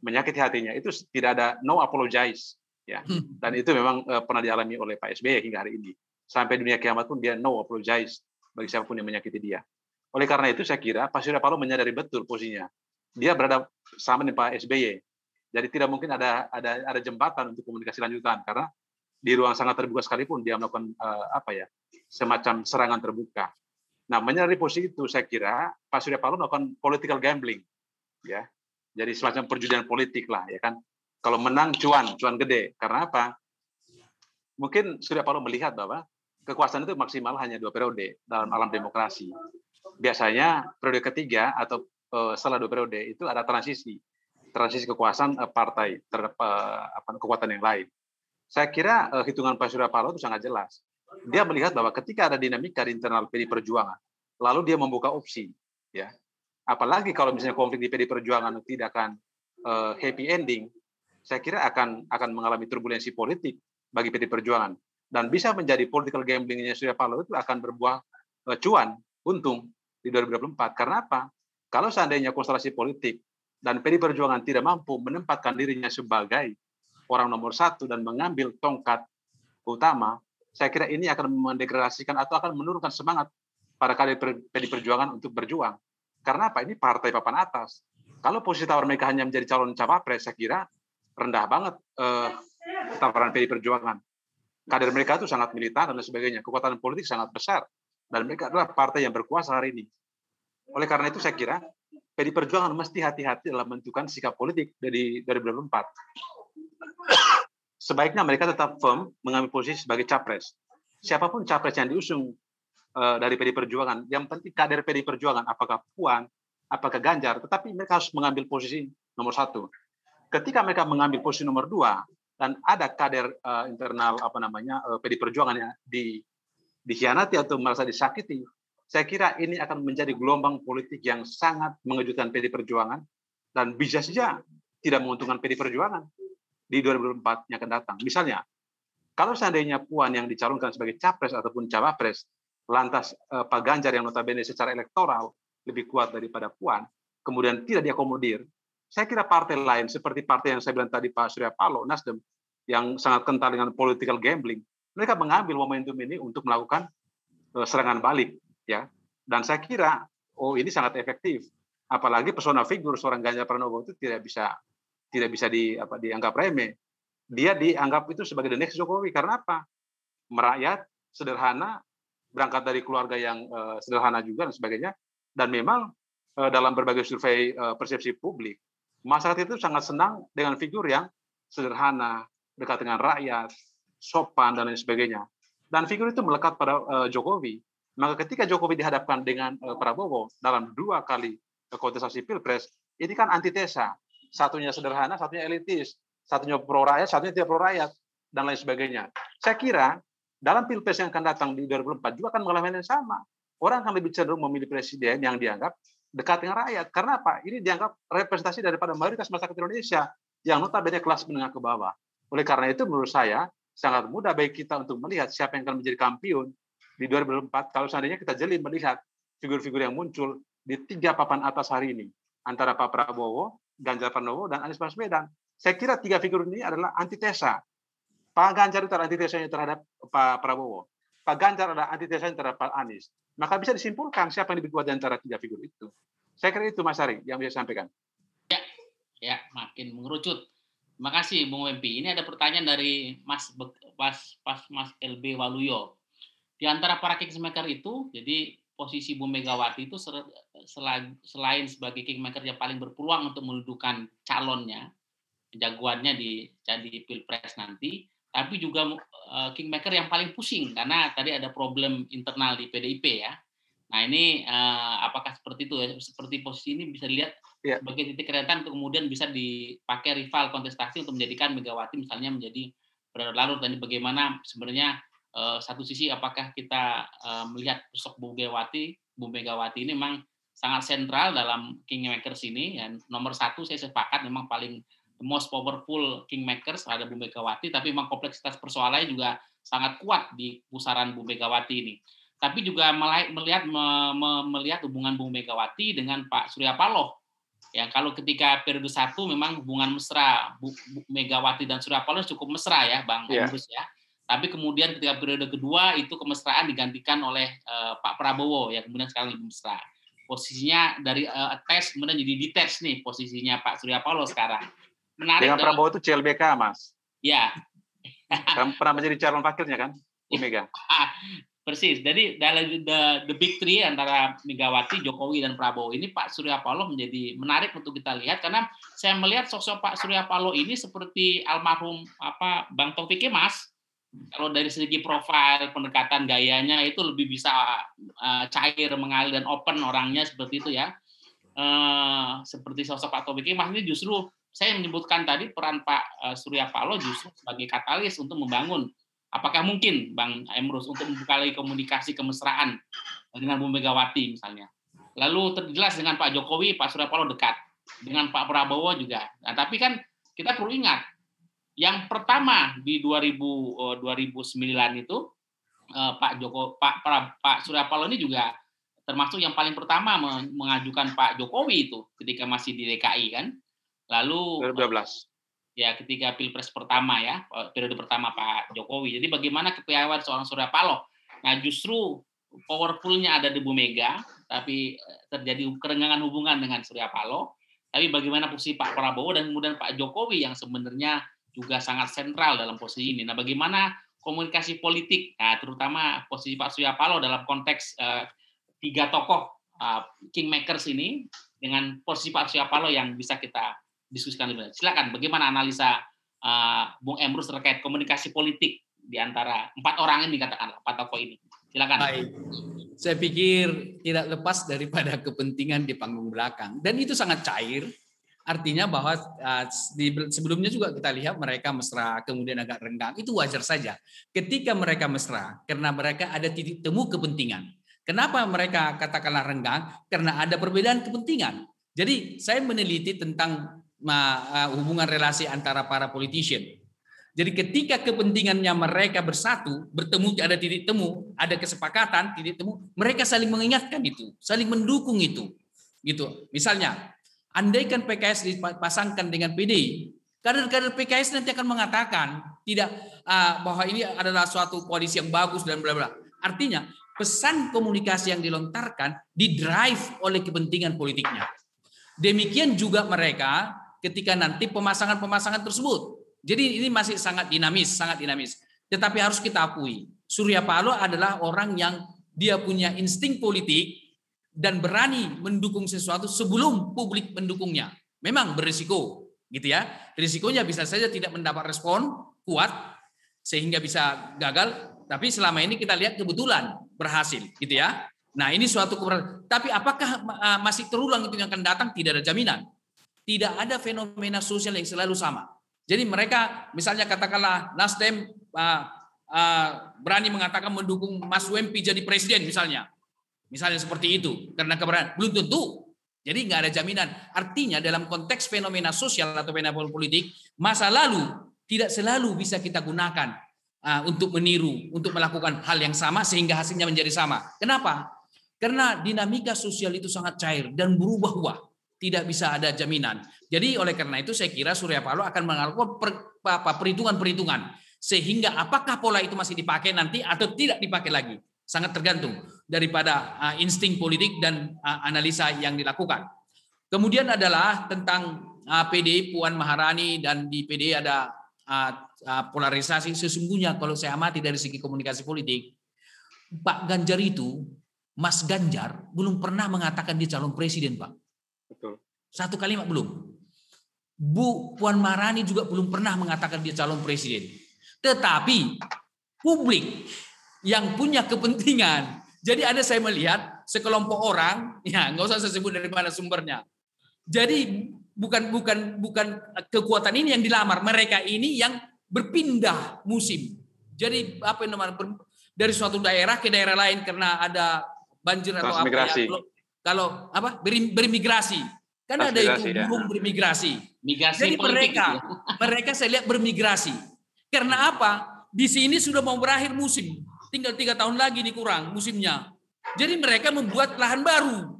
menyakiti hatinya itu tidak ada no apologize ya. Hmm. Dan itu memang pernah dialami oleh Pak SBY hingga hari ini. Sampai dunia kiamat pun dia no apologize bagi siapa pun yang menyakiti dia. Oleh karena itu saya kira Pak Surya Paloh menyadari betul posisinya. Dia berada sama dengan Pak SBY. Jadi tidak mungkin ada ada ada jembatan untuk komunikasi lanjutan karena di ruang sangat terbuka sekalipun dia melakukan uh, apa ya semacam serangan terbuka. Nah, menyadari posisi itu saya kira Pak Surya Paloh melakukan political gambling, ya. Jadi semacam perjudian politik lah, ya kan. Kalau menang cuan, cuan gede. Karena apa? Mungkin Surya Paloh melihat bahwa kekuasaan itu maksimal hanya dua periode dalam alam demokrasi biasanya periode ketiga atau uh, setelah dua periode itu ada transisi transisi kekuasaan uh, partai terhadap uh, apa, kekuatan yang lain. Saya kira hitungan Pak Surya Paloh itu sangat jelas. Dia melihat bahwa ketika ada dinamika di internal PD Perjuangan, lalu dia membuka opsi, ya. Apalagi kalau misalnya konflik di PD Perjuangan tidak akan uh, happy ending, saya kira akan akan mengalami turbulensi politik bagi PD Perjuangan dan bisa menjadi political gamblingnya Surya Paloh itu akan berbuah uh, cuan, untung di 2024. Karena apa? Kalau seandainya konstelasi politik dan PD Perjuangan tidak mampu menempatkan dirinya sebagai orang nomor satu dan mengambil tongkat utama, saya kira ini akan mendegradasikan atau akan menurunkan semangat para kader PD Perjuangan untuk berjuang. Karena apa? Ini partai papan atas. Kalau posisi tawar mereka hanya menjadi calon cawapres, saya kira rendah banget eh, tawaran PD Perjuangan. Kader mereka itu sangat militan dan sebagainya. Kekuatan politik sangat besar dan mereka adalah partai yang berkuasa hari ini. Oleh karena itu saya kira PD Perjuangan mesti hati-hati dalam menentukan sikap politik dari 2024. Sebaiknya mereka tetap firm mengambil posisi sebagai capres. Siapa pun capres yang diusung uh, dari PD Perjuangan, yang penting kader PD Perjuangan, apakah Puan, apakah Ganjar, tetapi mereka harus mengambil posisi nomor satu. Ketika mereka mengambil posisi nomor dua, dan ada kader uh, internal apa namanya uh, PD Perjuangan yang di dikhianati atau merasa disakiti, saya kira ini akan menjadi gelombang politik yang sangat mengejutkan PD Perjuangan dan bisa saja tidak menguntungkan PD Perjuangan di 2024 yang akan datang. Misalnya, kalau seandainya Puan yang dicalonkan sebagai capres ataupun cawapres, lantas eh, Pak Ganjar yang notabene secara elektoral lebih kuat daripada Puan, kemudian tidak diakomodir, saya kira partai lain seperti partai yang saya bilang tadi Pak Surya Paloh, Nasdem, yang sangat kental dengan political gambling, mereka mengambil momentum ini untuk melakukan uh, serangan balik ya. Dan saya kira oh ini sangat efektif. Apalagi persona figur seorang Ganjar Pranowo itu tidak bisa tidak bisa di apa dianggap remeh. Dia dianggap itu sebagai the next Jokowi karena apa? Merakyat, sederhana, berangkat dari keluarga yang uh, sederhana juga dan sebagainya. Dan memang uh, dalam berbagai survei persepsi publik, masyarakat itu sangat senang dengan figur yang sederhana, dekat dengan rakyat, sopan dan lain sebagainya. Dan figur itu melekat pada uh, Jokowi. Maka ketika Jokowi dihadapkan dengan uh, Prabowo dalam dua kali kontestasi pilpres, ini kan antitesa. Satunya sederhana, satunya elitis, satunya pro rakyat, satunya tidak pro rakyat, dan lain sebagainya. Saya kira dalam pilpres yang akan datang di 2024 juga akan mengalami yang sama. Orang akan lebih cenderung memilih presiden yang dianggap dekat dengan rakyat. Karena apa? Ini dianggap representasi daripada mayoritas masyarakat Indonesia yang notabene kelas menengah ke bawah. Oleh karena itu menurut saya sangat mudah bagi kita untuk melihat siapa yang akan menjadi kampion di 2024 kalau seandainya kita jeli melihat figur-figur yang muncul di tiga papan atas hari ini antara Pak Prabowo, Ganjar Pranowo, dan Anies Baswedan. Saya kira tiga figur ini adalah antitesa. Pak Ganjar itu antitesanya terhadap Pak Prabowo. Pak Ganjar adalah antitesanya terhadap Pak Anies. Maka bisa disimpulkan siapa yang lebih di antara tiga figur itu. Saya kira itu Mas Ari yang bisa sampaikan. Ya, ya makin mengerucut. Terima kasih Bung Wempi. Ini ada pertanyaan dari Mas Pas, Pas Mas LB Waluyo. Di antara para kingmaker itu, jadi posisi Bu Megawati itu selain sebagai kingmaker yang paling berpeluang untuk mendudukan calonnya, jagoannya di jadi pilpres nanti, tapi juga uh, kingmaker yang paling pusing karena tadi ada problem internal di PDIP ya. Nah ini uh, apakah seperti itu ya? Seperti posisi ini bisa dilihat ya. sebagai titik keretan untuk kemudian bisa dipakai rival kontestasi untuk menjadikan Megawati misalnya menjadi berlarut larut. Dan bagaimana sebenarnya uh, satu sisi apakah kita uh, melihat sosok Bu Megawati Bu Megawati ini memang sangat sentral dalam kingmakers ini. Dan nomor satu saya sepakat memang paling most powerful kingmakers ada Bu Megawati. Tapi memang kompleksitas persoalannya juga sangat kuat di pusaran Bu Megawati ini. Tapi juga melihat melihat hubungan Bu Megawati dengan Pak Surya Paloh Ya, kalau ketika periode satu memang hubungan mesra Bu, Bu Megawati dan Surya Paloh cukup mesra ya, Bang yeah. Emrus ya. Tapi kemudian ketika periode kedua itu kemesraan digantikan oleh uh, Pak Prabowo ya kemudian sekarang lebih mesra. Posisinya dari uh, attach kemudian jadi detach nih posisinya Pak Surya Paloh sekarang. Menarik Dengan Prabowo itu CLBK, Mas. Ya. pernah menjadi calon wakilnya kan? Bu Mega. Persis. Jadi dalam the, the big three antara Megawati, Jokowi dan Prabowo ini Pak Surya Paloh menjadi menarik untuk kita lihat karena saya melihat sosok Pak Surya Paloh ini seperti almarhum apa Bang Taufik Mas. Kalau dari segi profil, pendekatan gayanya itu lebih bisa uh, cair, mengalir dan open orangnya seperti itu ya. Uh, seperti sosok Pak Taufik Mas ini justru saya menyebutkan tadi peran Pak uh, Surya Paloh justru sebagai katalis untuk membangun Apakah mungkin Bang Emrus untuk membuka lagi komunikasi kemesraan dengan Bu Megawati misalnya? Lalu terjelas dengan Pak Jokowi, Pak Surya Paloh dekat. Dengan Pak Prabowo juga. Nah, tapi kan kita perlu ingat, yang pertama di 2000, 2009 itu eh, Pak Joko Pak Pak Surya Paloh ini juga termasuk yang paling pertama mengajukan Pak Jokowi itu ketika masih di DKI kan. Lalu 2012 ya ketika pilpres pertama ya periode pertama Pak Jokowi. Jadi bagaimana kepiawaian seorang Surya Paloh? Nah justru powerfulnya ada di Bu Mega, tapi eh, terjadi kerenggangan hubungan dengan Surya Paloh. Tapi bagaimana posisi Pak Prabowo dan kemudian Pak Jokowi yang sebenarnya juga sangat sentral dalam posisi ini. Nah bagaimana komunikasi politik, nah, terutama posisi Pak Surya Paloh dalam konteks uh, tiga tokoh uh, kingmakers ini dengan posisi Pak Surya Paloh yang bisa kita diskusikan lebih lanjut. Silakan, bagaimana analisa uh, Bung Emrus terkait komunikasi politik di antara empat orang ini katakanlah empat tokoh ini. Silakan. Baik. Saya pikir tidak lepas daripada kepentingan di panggung belakang dan itu sangat cair. Artinya bahwa uh, di, sebelumnya juga kita lihat mereka mesra, kemudian agak renggang. Itu wajar saja. Ketika mereka mesra, karena mereka ada titik temu kepentingan. Kenapa mereka katakanlah renggang? Karena ada perbedaan kepentingan. Jadi saya meneliti tentang hubungan relasi antara para politician. Jadi ketika kepentingannya mereka bersatu, bertemu ada titik temu, ada kesepakatan, titik temu, mereka saling mengingatkan itu, saling mendukung itu. Gitu. Misalnya, andaikan PKS dipasangkan dengan PDI, kader-kader PKS nanti akan mengatakan tidak bahwa ini adalah suatu koalisi yang bagus dan bla bla. Artinya pesan komunikasi yang dilontarkan didrive oleh kepentingan politiknya. Demikian juga mereka ketika nanti pemasangan-pemasangan tersebut. Jadi ini masih sangat dinamis, sangat dinamis. Tetapi harus kita akui, Surya Paloh adalah orang yang dia punya insting politik dan berani mendukung sesuatu sebelum publik mendukungnya. Memang berisiko, gitu ya. Risikonya bisa saja tidak mendapat respon kuat sehingga bisa gagal tapi selama ini kita lihat kebetulan berhasil, gitu ya. Nah ini suatu keberhasilan. Tapi apakah uh, masih terulang itu yang akan datang? Tidak ada jaminan. Tidak ada fenomena sosial yang selalu sama. Jadi mereka misalnya katakanlah Nasdem uh, uh, berani mengatakan mendukung Mas Wempi jadi presiden misalnya. Misalnya seperti itu. Karena keberanian. Belum tentu. Jadi nggak ada jaminan. Artinya dalam konteks fenomena sosial atau fenomena politik, masa lalu tidak selalu bisa kita gunakan uh, untuk meniru, untuk melakukan hal yang sama sehingga hasilnya menjadi sama. Kenapa? Karena dinamika sosial itu sangat cair dan berubah-ubah. Tidak bisa ada jaminan. Jadi oleh karena itu saya kira Surya Paloh akan melakukan perhitungan-perhitungan sehingga apakah pola itu masih dipakai nanti atau tidak dipakai lagi sangat tergantung daripada uh, insting politik dan uh, analisa yang dilakukan. Kemudian adalah tentang uh, PD Puan Maharani dan di PD ada uh, uh, polarisasi sesungguhnya kalau saya amati dari segi komunikasi politik Pak Ganjar itu Mas Ganjar belum pernah mengatakan dia calon presiden Pak. Betul. Satu kalimat belum. Bu Puan Marani juga belum pernah mengatakan dia calon presiden. Tetapi publik yang punya kepentingan. Jadi ada saya melihat sekelompok orang, ya nggak usah saya sebut dari mana sumbernya. Jadi bukan bukan bukan kekuatan ini yang dilamar, mereka ini yang berpindah musim. Jadi apa yang namanya dari suatu daerah ke daerah lain karena ada banjir atau apa ya, kalau, apa berimigrasi. Kan ada itu ya. burung bermigrasi. Migrasi Jadi mereka gitu ya. [laughs] mereka saya lihat bermigrasi. Karena apa? Di sini sudah mau berakhir musim. Tinggal tiga tahun lagi nih kurang musimnya. Jadi mereka membuat lahan baru.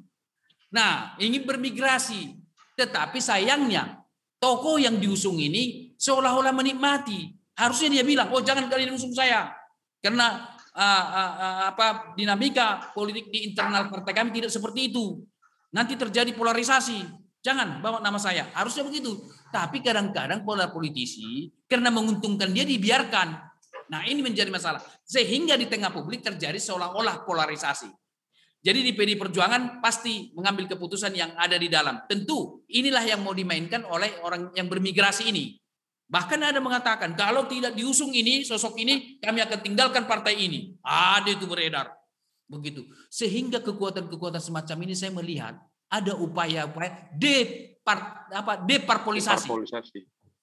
Nah, ingin bermigrasi. Tetapi sayangnya, tokoh yang diusung ini seolah-olah menikmati. Harusnya dia bilang, oh jangan kalian usung saya. Karena uh, uh, uh, apa dinamika politik di internal partai kami tidak seperti itu. Nanti terjadi polarisasi. Jangan bawa nama saya. Harusnya begitu. Tapi kadang-kadang pola politisi karena menguntungkan dia dibiarkan. Nah ini menjadi masalah. Sehingga di tengah publik terjadi seolah-olah polarisasi. Jadi di PD Perjuangan pasti mengambil keputusan yang ada di dalam. Tentu inilah yang mau dimainkan oleh orang yang bermigrasi ini. Bahkan ada mengatakan kalau tidak diusung ini sosok ini kami akan tinggalkan partai ini. Ada itu beredar. Begitu. Sehingga kekuatan-kekuatan semacam ini saya melihat ada upaya-upaya depar apa deparpolisasi. Deparpolisasi.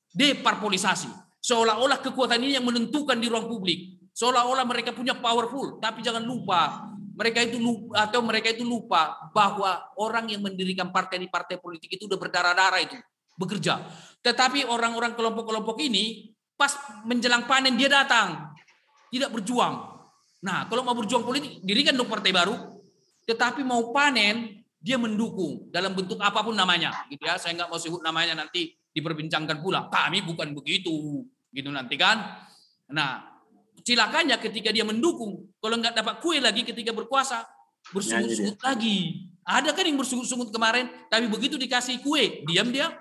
Deparpolisasi. Seolah-olah kekuatan ini yang menentukan di ruang publik. Seolah-olah mereka punya powerful, tapi jangan lupa mereka itu lupa, atau mereka itu lupa bahwa orang yang mendirikan partai di partai politik itu udah berdarah-darah itu bekerja. Tetapi orang-orang kelompok-kelompok ini pas menjelang panen dia datang, tidak berjuang. Nah, kalau mau berjuang politik, dirikan dong partai baru. Tetapi mau panen, dia mendukung dalam bentuk apa pun namanya. Gitu ya, saya nggak mau sebut namanya nanti diperbincangkan pula. Kami bukan begitu, gitu nanti kan. Nah, Cilakanya ketika dia mendukung, kalau nggak dapat kue lagi ketika berkuasa, bersungut-sungut lagi. Ada kan yang bersungut-sungut kemarin, tapi begitu dikasih kue, diam dia.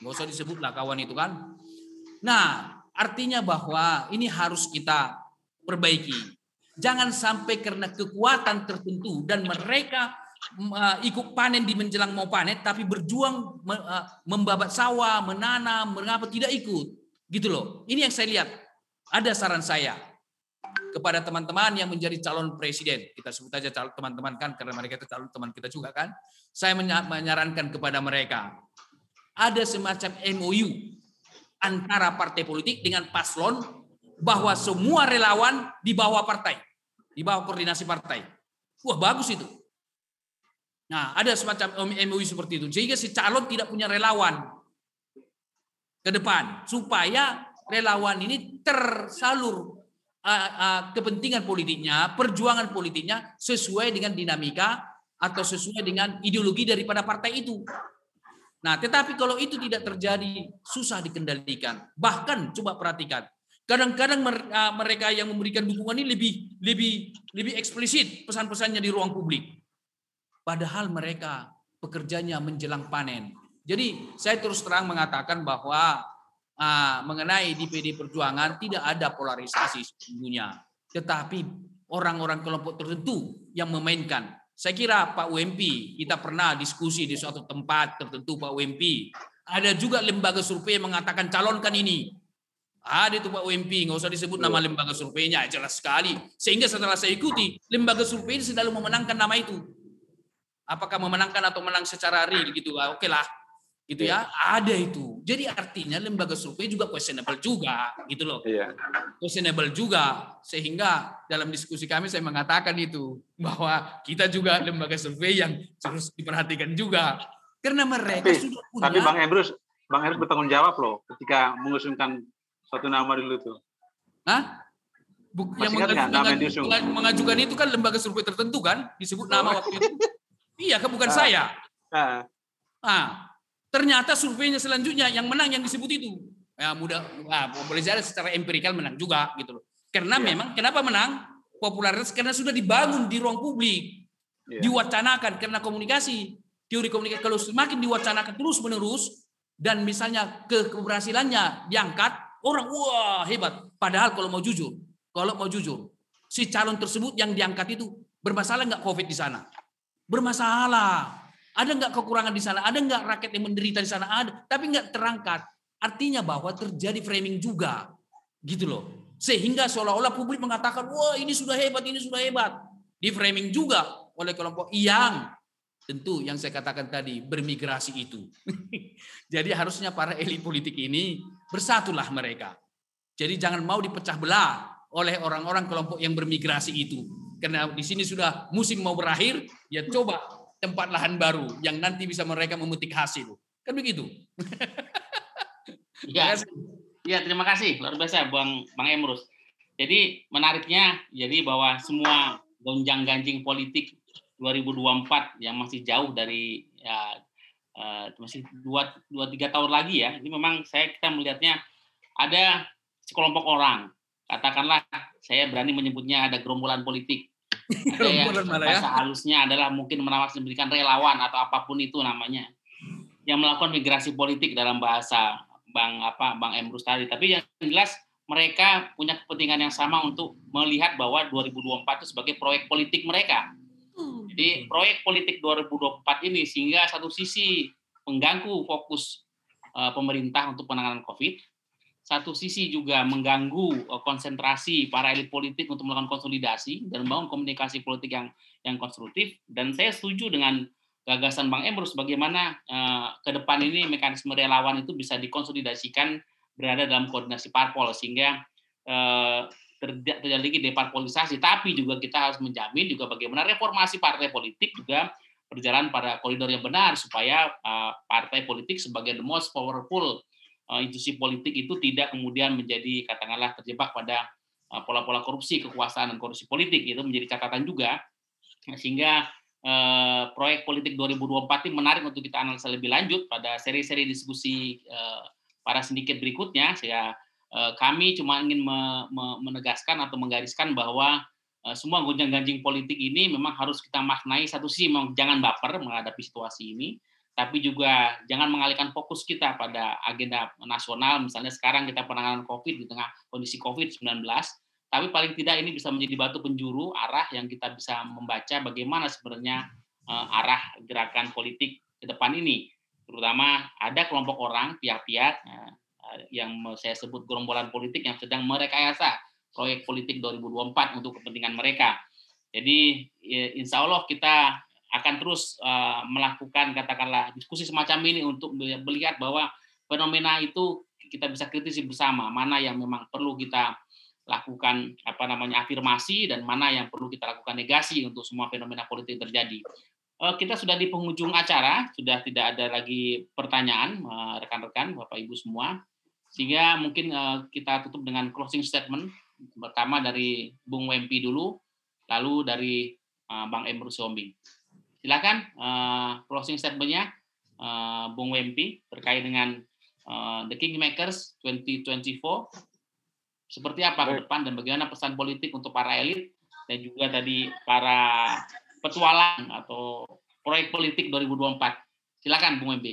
Nggak usah disebut lah kawan itu kan. Nah, artinya bahwa ini harus kita perbaiki. Jangan sampai karena kekuatan tertentu dan mereka uh, ikut panen di menjelang mau panen, tapi berjuang uh, membabat sawah, menanam, mengapa tidak ikut. Gitu loh. Ini yang saya lihat. Ada saran saya kepada teman-teman yang menjadi calon presiden. Kita sebut aja calon teman-teman kan karena mereka itu calon teman kita juga kan. Saya menyarankan kepada mereka ada semacam MOU antara partai politik dengan paslon bahwa semua relawan di bawah partai, di bawah koordinasi partai. Wah, bagus itu. Nah, ada semacam MOU seperti itu. Sehingga si calon tidak punya relawan ke depan supaya relawan ini tersalur kepentingan politiknya, perjuangan politiknya sesuai dengan dinamika atau sesuai dengan ideologi daripada partai itu. Nah, tetapi kalau itu tidak terjadi, susah dikendalikan. Bahkan coba perhatikan, Kadang-kadang mereka yang memberikan dukungan ini lebih lebih lebih eksplisit pesan-pesannya di ruang publik. Padahal mereka pekerjanya menjelang panen. Jadi saya terus terang mengatakan bahwa ah, mengenai di PD Perjuangan tidak ada polarisasi sesungguhnya, tetapi orang-orang kelompok tertentu yang memainkan. Saya kira Pak UMP kita pernah diskusi di suatu tempat tertentu Pak UMP. Ada juga lembaga survei yang mengatakan calonkan ini. Ada itu Pak UMP, nggak usah disebut nama lembaga surveinya, jelas sekali. Sehingga setelah saya ikuti, lembaga survei ini selalu memenangkan nama itu apakah memenangkan atau menang secara real gitu oke lah gitu ya ada itu jadi artinya lembaga survei juga questionable juga gitu loh iya. questionable juga sehingga dalam diskusi kami saya mengatakan itu bahwa kita juga lembaga survei yang harus diperhatikan juga karena mereka tapi, sudah punya tapi bang Emrus bang Emrus bertanggung jawab loh ketika mengusungkan suatu nama dulu tuh Hah? Buk, yang mengajukan, mengajukan itu kan lembaga survei tertentu kan disebut nama oh. waktu itu Iya, kan bukan ah. saya. Ah. ah. Ternyata surveinya selanjutnya yang menang yang disebut itu. Ya mudah, ah, boleh jadi secara empirikal menang juga gitu loh. Karena yeah. memang kenapa menang? Popularitas karena sudah dibangun di ruang publik. Yeah. Diwacanakan karena komunikasi, teori komunikasi kalau semakin diwacanakan terus menerus dan misalnya ke keberhasilannya diangkat, orang wah hebat. Padahal kalau mau jujur, kalau mau jujur, si calon tersebut yang diangkat itu bermasalah nggak COVID di sana? bermasalah. Ada nggak kekurangan di sana? Ada nggak rakyat yang menderita di sana? Ada, tapi nggak terangkat. Artinya bahwa terjadi framing juga, gitu loh. Sehingga seolah-olah publik mengatakan, wah ini sudah hebat, ini sudah hebat. Di framing juga oleh kelompok yang tentu yang saya katakan tadi bermigrasi itu. [laughs] Jadi harusnya para elit politik ini bersatulah mereka. Jadi jangan mau dipecah belah oleh orang-orang kelompok yang bermigrasi itu karena di sini sudah musim mau berakhir, ya coba tempat lahan baru yang nanti bisa mereka memetik hasil. Kan begitu. Ya, ya terima kasih luar biasa Bang Bang Emrus. Jadi menariknya jadi bahwa semua gonjang ganjing politik 2024 yang masih jauh dari ya uh, masih dua dua tiga tahun lagi ya. Ini memang saya kita melihatnya ada sekelompok orang katakanlah saya berani menyebutnya ada gerombolan politik ada yang ya. bahasa halusnya adalah mungkin menawar memberikan relawan atau apa pun itu namanya yang melakukan migrasi politik dalam bahasa Bang apa Bang Emrus tadi. Tapi yang jelas mereka punya kepentingan yang sama untuk melihat bahwa 2024 itu sebagai proyek politik mereka. Hmm. Jadi proyek politik 2024 ini sehingga satu sisi mengganggu fokus uh, pemerintah untuk penanganan COVID, satu sisi juga mengganggu eh, konsentrasi para elit politik untuk melakukan konsolidasi dan membangun komunikasi politik yang yang konstruktif. Dan saya setuju dengan gagasan Bang Emrus bagaimana uh, ke depan ini mekanisme relawan itu bisa dikonsolidasikan berada dalam koordinasi parpol sehingga uh, terjadi lagi deparpolisasi. Tapi juga kita harus menjamin juga bagaimana reformasi partai politik juga berjalan pada koridor yang benar supaya uh, partai politik sebagai the most powerful institusi politik itu tidak kemudian menjadi katakanlah terjebak pada uh, pola-pola korupsi kekuasaan dan korupsi politik itu menjadi catatan juga. Sehingga uh, proyek politik 2024 ini menarik untuk kita analisa lebih lanjut pada seri-seri diskusi uh, para sindiket berikutnya. Saya uh, kami cuma ingin me, me, menegaskan atau menggariskan bahwa uh, semua gonjang-ganjing politik ini memang harus kita maknai satu sisi memang jangan baper menghadapi situasi ini tapi juga jangan mengalihkan fokus kita pada agenda nasional, misalnya sekarang kita penanganan COVID di tengah kondisi COVID-19, tapi paling tidak ini bisa menjadi batu penjuru arah yang kita bisa membaca bagaimana sebenarnya uh, arah gerakan politik ke depan ini. Terutama ada kelompok orang, pihak-pihak uh, yang saya sebut gerombolan politik yang sedang merekayasa proyek politik 2024 untuk kepentingan mereka. Jadi ya, insya Allah kita akan terus uh, melakukan katakanlah diskusi semacam ini untuk melihat bahwa fenomena itu kita bisa kritisi bersama mana yang memang perlu kita lakukan apa namanya afirmasi dan mana yang perlu kita lakukan negasi untuk semua fenomena politik terjadi. Uh, kita sudah di penghujung acara, sudah tidak ada lagi pertanyaan uh, rekan-rekan, Bapak Ibu semua. Sehingga mungkin uh, kita tutup dengan closing statement pertama dari Bung Wempi dulu, lalu dari Bang Emrus Sombing. Silakan uh, closing statement-nya uh, Bung Wempi terkait dengan uh, The Kingmakers 2024 Seperti apa ke depan dan bagaimana pesan politik untuk para elit dan juga tadi para petualang atau proyek politik 2024. Silakan Bung MB.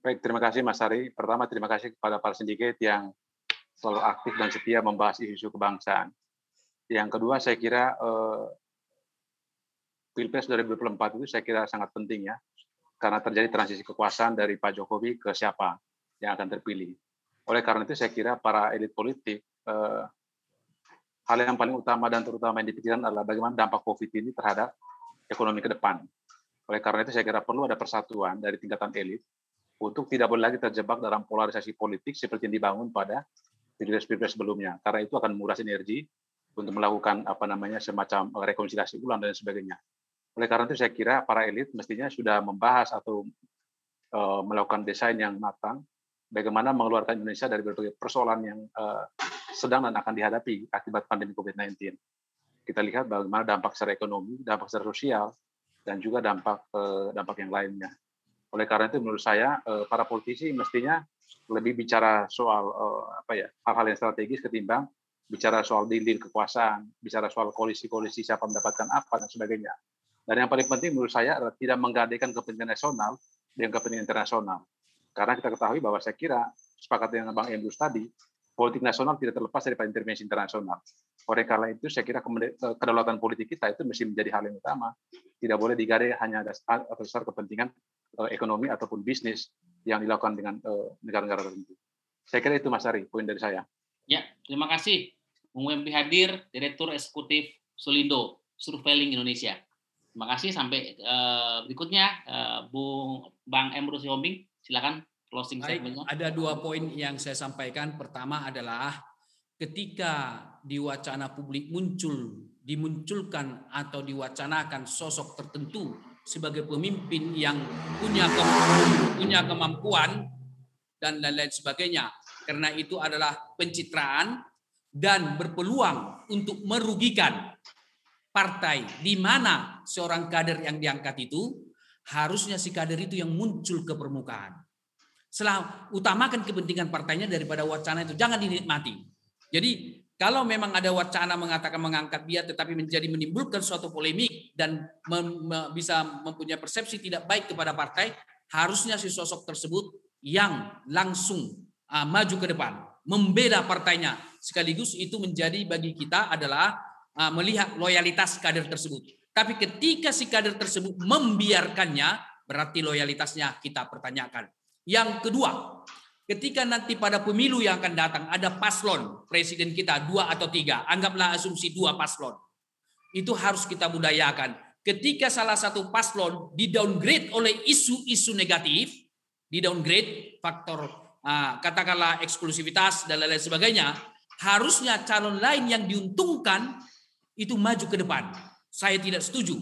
Baik, terima kasih Mas Ari. Pertama, terima kasih kepada para sindiket yang selalu aktif dan setia membahas isu-isu kebangsaan. Yang kedua, saya kira eh, Pilpres 2024 itu saya kira sangat penting ya, karena terjadi transisi kekuasaan dari Pak Jokowi ke siapa yang akan terpilih. Oleh karena itu saya kira para elit politik eh, hal yang paling utama dan terutama yang dipikirkan adalah bagaimana dampak COVID ini terhadap ekonomi ke depan. Oleh karena itu saya kira perlu ada persatuan dari tingkatan elit untuk tidak boleh lagi terjebak dalam polarisasi politik seperti yang dibangun pada pilpres-pilpres sebelumnya. Karena itu akan menguras energi untuk melakukan apa namanya semacam rekonsiliasi ulang dan sebagainya. Oleh karena itu saya kira para elit mestinya sudah membahas atau uh, melakukan desain yang matang bagaimana mengeluarkan Indonesia dari berbagai persoalan yang uh, sedang dan akan dihadapi akibat pandemi COVID-19. Kita lihat bagaimana dampak secara ekonomi, dampak secara sosial, dan juga dampak uh, dampak yang lainnya. Oleh karena itu menurut saya para politisi mestinya lebih bicara soal apa ya hal-hal yang strategis ketimbang bicara soal deal kekuasaan, bicara soal koalisi-koalisi siapa mendapatkan apa dan sebagainya. Dan yang paling penting menurut saya adalah tidak menggadaikan kepentingan nasional dengan kepentingan internasional. Karena kita ketahui bahwa saya kira sepakat dengan Bang Emrus tadi, politik nasional tidak terlepas dari intervensi internasional. Oleh karena itu, saya kira eh, kedaulatan politik kita itu mesti menjadi hal yang utama. Tidak boleh digadai hanya atas dasar kepentingan eh, ekonomi ataupun bisnis yang dilakukan dengan eh, negara-negara tertentu. Saya kira itu Mas Ari, poin dari saya. Ya, terima kasih. Bung Wempi hadir, Direktur Eksekutif Solindo, Surveiling Indonesia. Terima kasih. Sampai berikutnya, Bung Bang Emrus Yombing, silakan closing statementnya. Ada dua poin yang saya sampaikan. Pertama adalah ketika di wacana publik muncul, dimunculkan atau diwacanakan sosok tertentu sebagai pemimpin yang punya kemampuan, punya kemampuan dan lain-lain sebagainya. Karena itu adalah pencitraan dan berpeluang untuk merugikan partai di mana seorang kader yang diangkat itu harusnya si kader itu yang muncul ke permukaan. Setelah utamakan kepentingan partainya daripada wacana itu, jangan dinikmati. Jadi kalau memang ada wacana mengatakan mengangkat dia tetapi menjadi menimbulkan suatu polemik dan mem, bisa mempunyai persepsi tidak baik kepada partai, harusnya si sosok tersebut yang langsung uh, maju ke depan, membela partainya. Sekaligus itu menjadi bagi kita adalah melihat loyalitas kader tersebut. Tapi ketika si kader tersebut membiarkannya, berarti loyalitasnya kita pertanyakan. Yang kedua, ketika nanti pada pemilu yang akan datang ada paslon presiden kita dua atau tiga, anggaplah asumsi dua paslon. Itu harus kita budayakan. Ketika salah satu paslon di downgrade oleh isu-isu negatif, di downgrade faktor uh, katakanlah eksklusivitas dan lain-lain sebagainya, harusnya calon lain yang diuntungkan itu maju ke depan saya tidak setuju.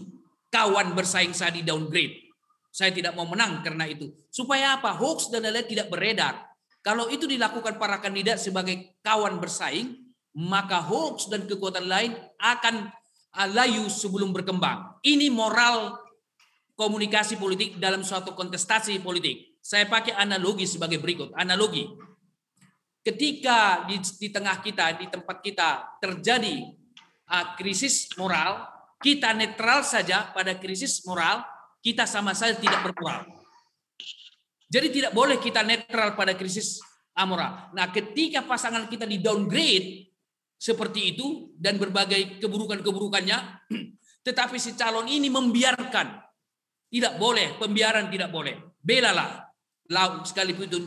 Kawan bersaing saya di downgrade. Saya tidak mau menang karena itu. Supaya apa? Hoax dan lain-lain tidak beredar. Kalau itu dilakukan para kandidat sebagai kawan bersaing, maka hoax dan kekuatan lain akan ah, layu sebelum berkembang. Ini moral komunikasi politik dalam suatu kontestasi politik. Saya pakai analogi sebagai berikut. Analogi. Ketika di, di tengah kita, di tempat kita terjadi krisis moral, kita netral saja pada krisis moral, kita sama saja tidak bermoral. Jadi tidak boleh kita netral pada krisis amoral. Nah, ketika pasangan kita di downgrade seperti itu dan berbagai keburukan-keburukannya, [clears throat] tetapi si calon ini membiarkan. Tidak boleh, pembiaran tidak boleh. Belalah laut sekalipun itu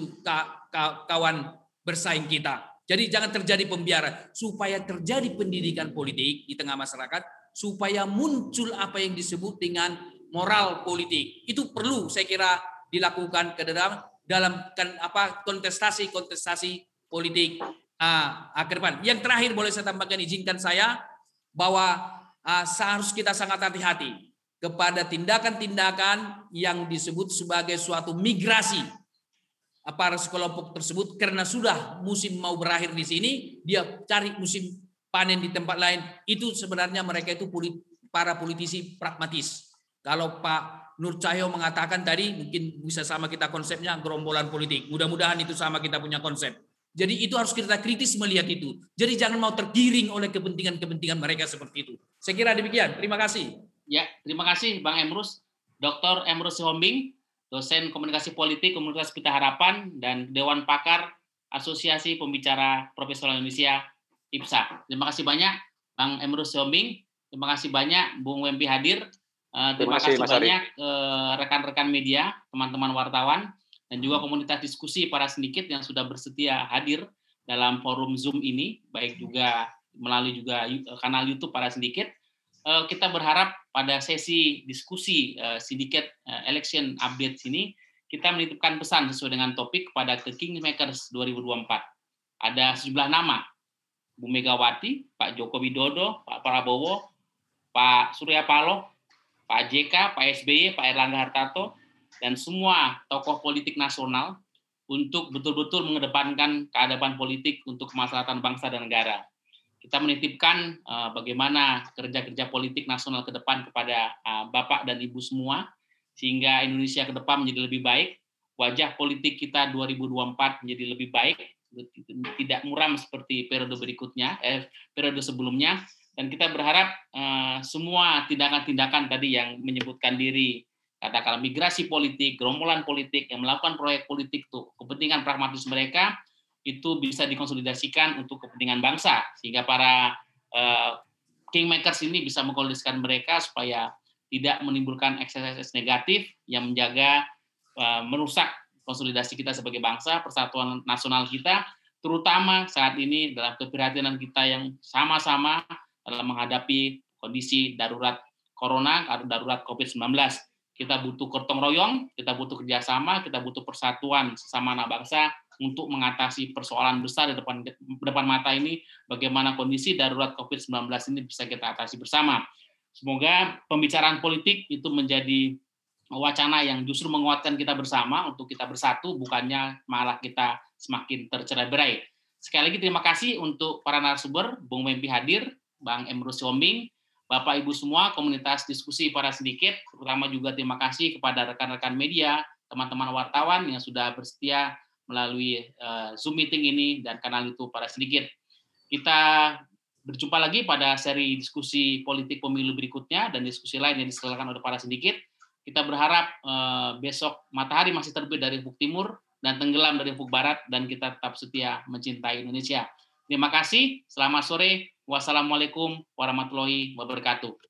kawan bersaing kita. Jadi jangan terjadi pembiaran supaya terjadi pendidikan politik di tengah masyarakat supaya muncul apa yang disebut dengan moral politik. Itu perlu saya kira dilakukan ke dalam dalam kan, apa kontestasi-kontestasi politik uh, ke depan. Yang terakhir boleh saya tambahkan izinkan saya bahwa uh, seharus kita sangat hati-hati kepada tindakan-tindakan yang disebut sebagai suatu migrasi para sekelompok tersebut karena sudah musim mau berakhir di sini dia cari musim panen di tempat lain itu sebenarnya mereka itu para politisi pragmatis. Kalau Pak Nur Cahyo mengatakan tadi mungkin bisa sama kita konsepnya gerombolan politik. Mudah-mudahan itu sama kita punya konsep. Jadi itu harus kita kritis melihat itu. Jadi jangan mau tergiring oleh kepentingan-kepentingan mereka seperti itu. Saya kira demikian. Terima kasih. Ya, terima kasih Bang Emrus. Dr. Emrus Sihombing, dosen komunikasi politik Komunitas Pita Harapan dan Dewan Pakar Asosiasi Pembicara Profesional Indonesia IPSA. Terima kasih banyak Bang Emrus Sihombing. Terima kasih banyak Bung Wempi hadir. Eh, terima, terima kasih, kasih banyak eh, rekan-rekan media, teman-teman wartawan dan juga komunitas diskusi para sedikit yang sudah bersedia hadir dalam forum Zoom ini, baik juga melalui juga kanal YouTube para sedikit. Eh, kita berharap pada sesi diskusi eh, sindiket eh, election update ini kita menitipkan pesan sesuai dengan topik pada The Kingmakers 2024. Ada sejumlah nama, Bu Megawati, Pak Joko Widodo, Pak Prabowo, Pak Surya Paloh, Pak JK, Pak SBY, Pak Erlangga Hartarto, dan semua tokoh politik nasional untuk betul-betul mengedepankan keadaban politik untuk kemaslahatan bangsa dan negara. Kita menitipkan uh, bagaimana kerja-kerja politik nasional ke depan kepada uh, Bapak dan Ibu semua, sehingga Indonesia ke depan menjadi lebih baik, wajah politik kita 2024 menjadi lebih baik, tidak muram seperti periode berikutnya, eh, periode sebelumnya, dan kita berharap uh, semua tindakan-tindakan tadi yang menyebutkan diri katakanlah migrasi politik, gerombolan politik yang melakukan proyek politik untuk kepentingan pragmatis mereka itu bisa dikonsolidasikan untuk kepentingan bangsa sehingga para uh, kingmakers ini bisa mengkondisikan mereka supaya tidak menimbulkan ekses-ekses negatif yang menjaga uh, merusak konsolidasi kita sebagai bangsa, persatuan nasional kita, terutama saat ini dalam keprihatinan kita yang sama-sama dalam menghadapi kondisi darurat corona atau darurat COVID-19 kita butuh gotong royong, kita butuh kerjasama, kita butuh persatuan sesama anak bangsa untuk mengatasi persoalan besar di depan depan mata ini, bagaimana kondisi darurat COVID-19 ini bisa kita atasi bersama. Semoga pembicaraan politik itu menjadi wacana yang justru menguatkan kita bersama untuk kita bersatu, bukannya malah kita semakin tercerai-berai. Sekali lagi terima kasih untuk para narasumber, Bung Mempi hadir, Bang Emrus Wombing, Bapak Ibu semua, komunitas diskusi para sedikit, terutama juga terima kasih kepada rekan-rekan media, teman-teman wartawan yang sudah bersedia melalui uh, Zoom meeting ini dan kanal itu para sedikit. Kita berjumpa lagi pada seri diskusi politik pemilu berikutnya dan diskusi lain yang diselenggarakan oleh para sedikit. Kita berharap uh, besok matahari masih terbit dari ufuk timur dan tenggelam dari ufuk barat dan kita tetap setia mencintai Indonesia. Terima kasih. Selamat sore. Wassalamualaikum warahmatullahi wabarakatuh.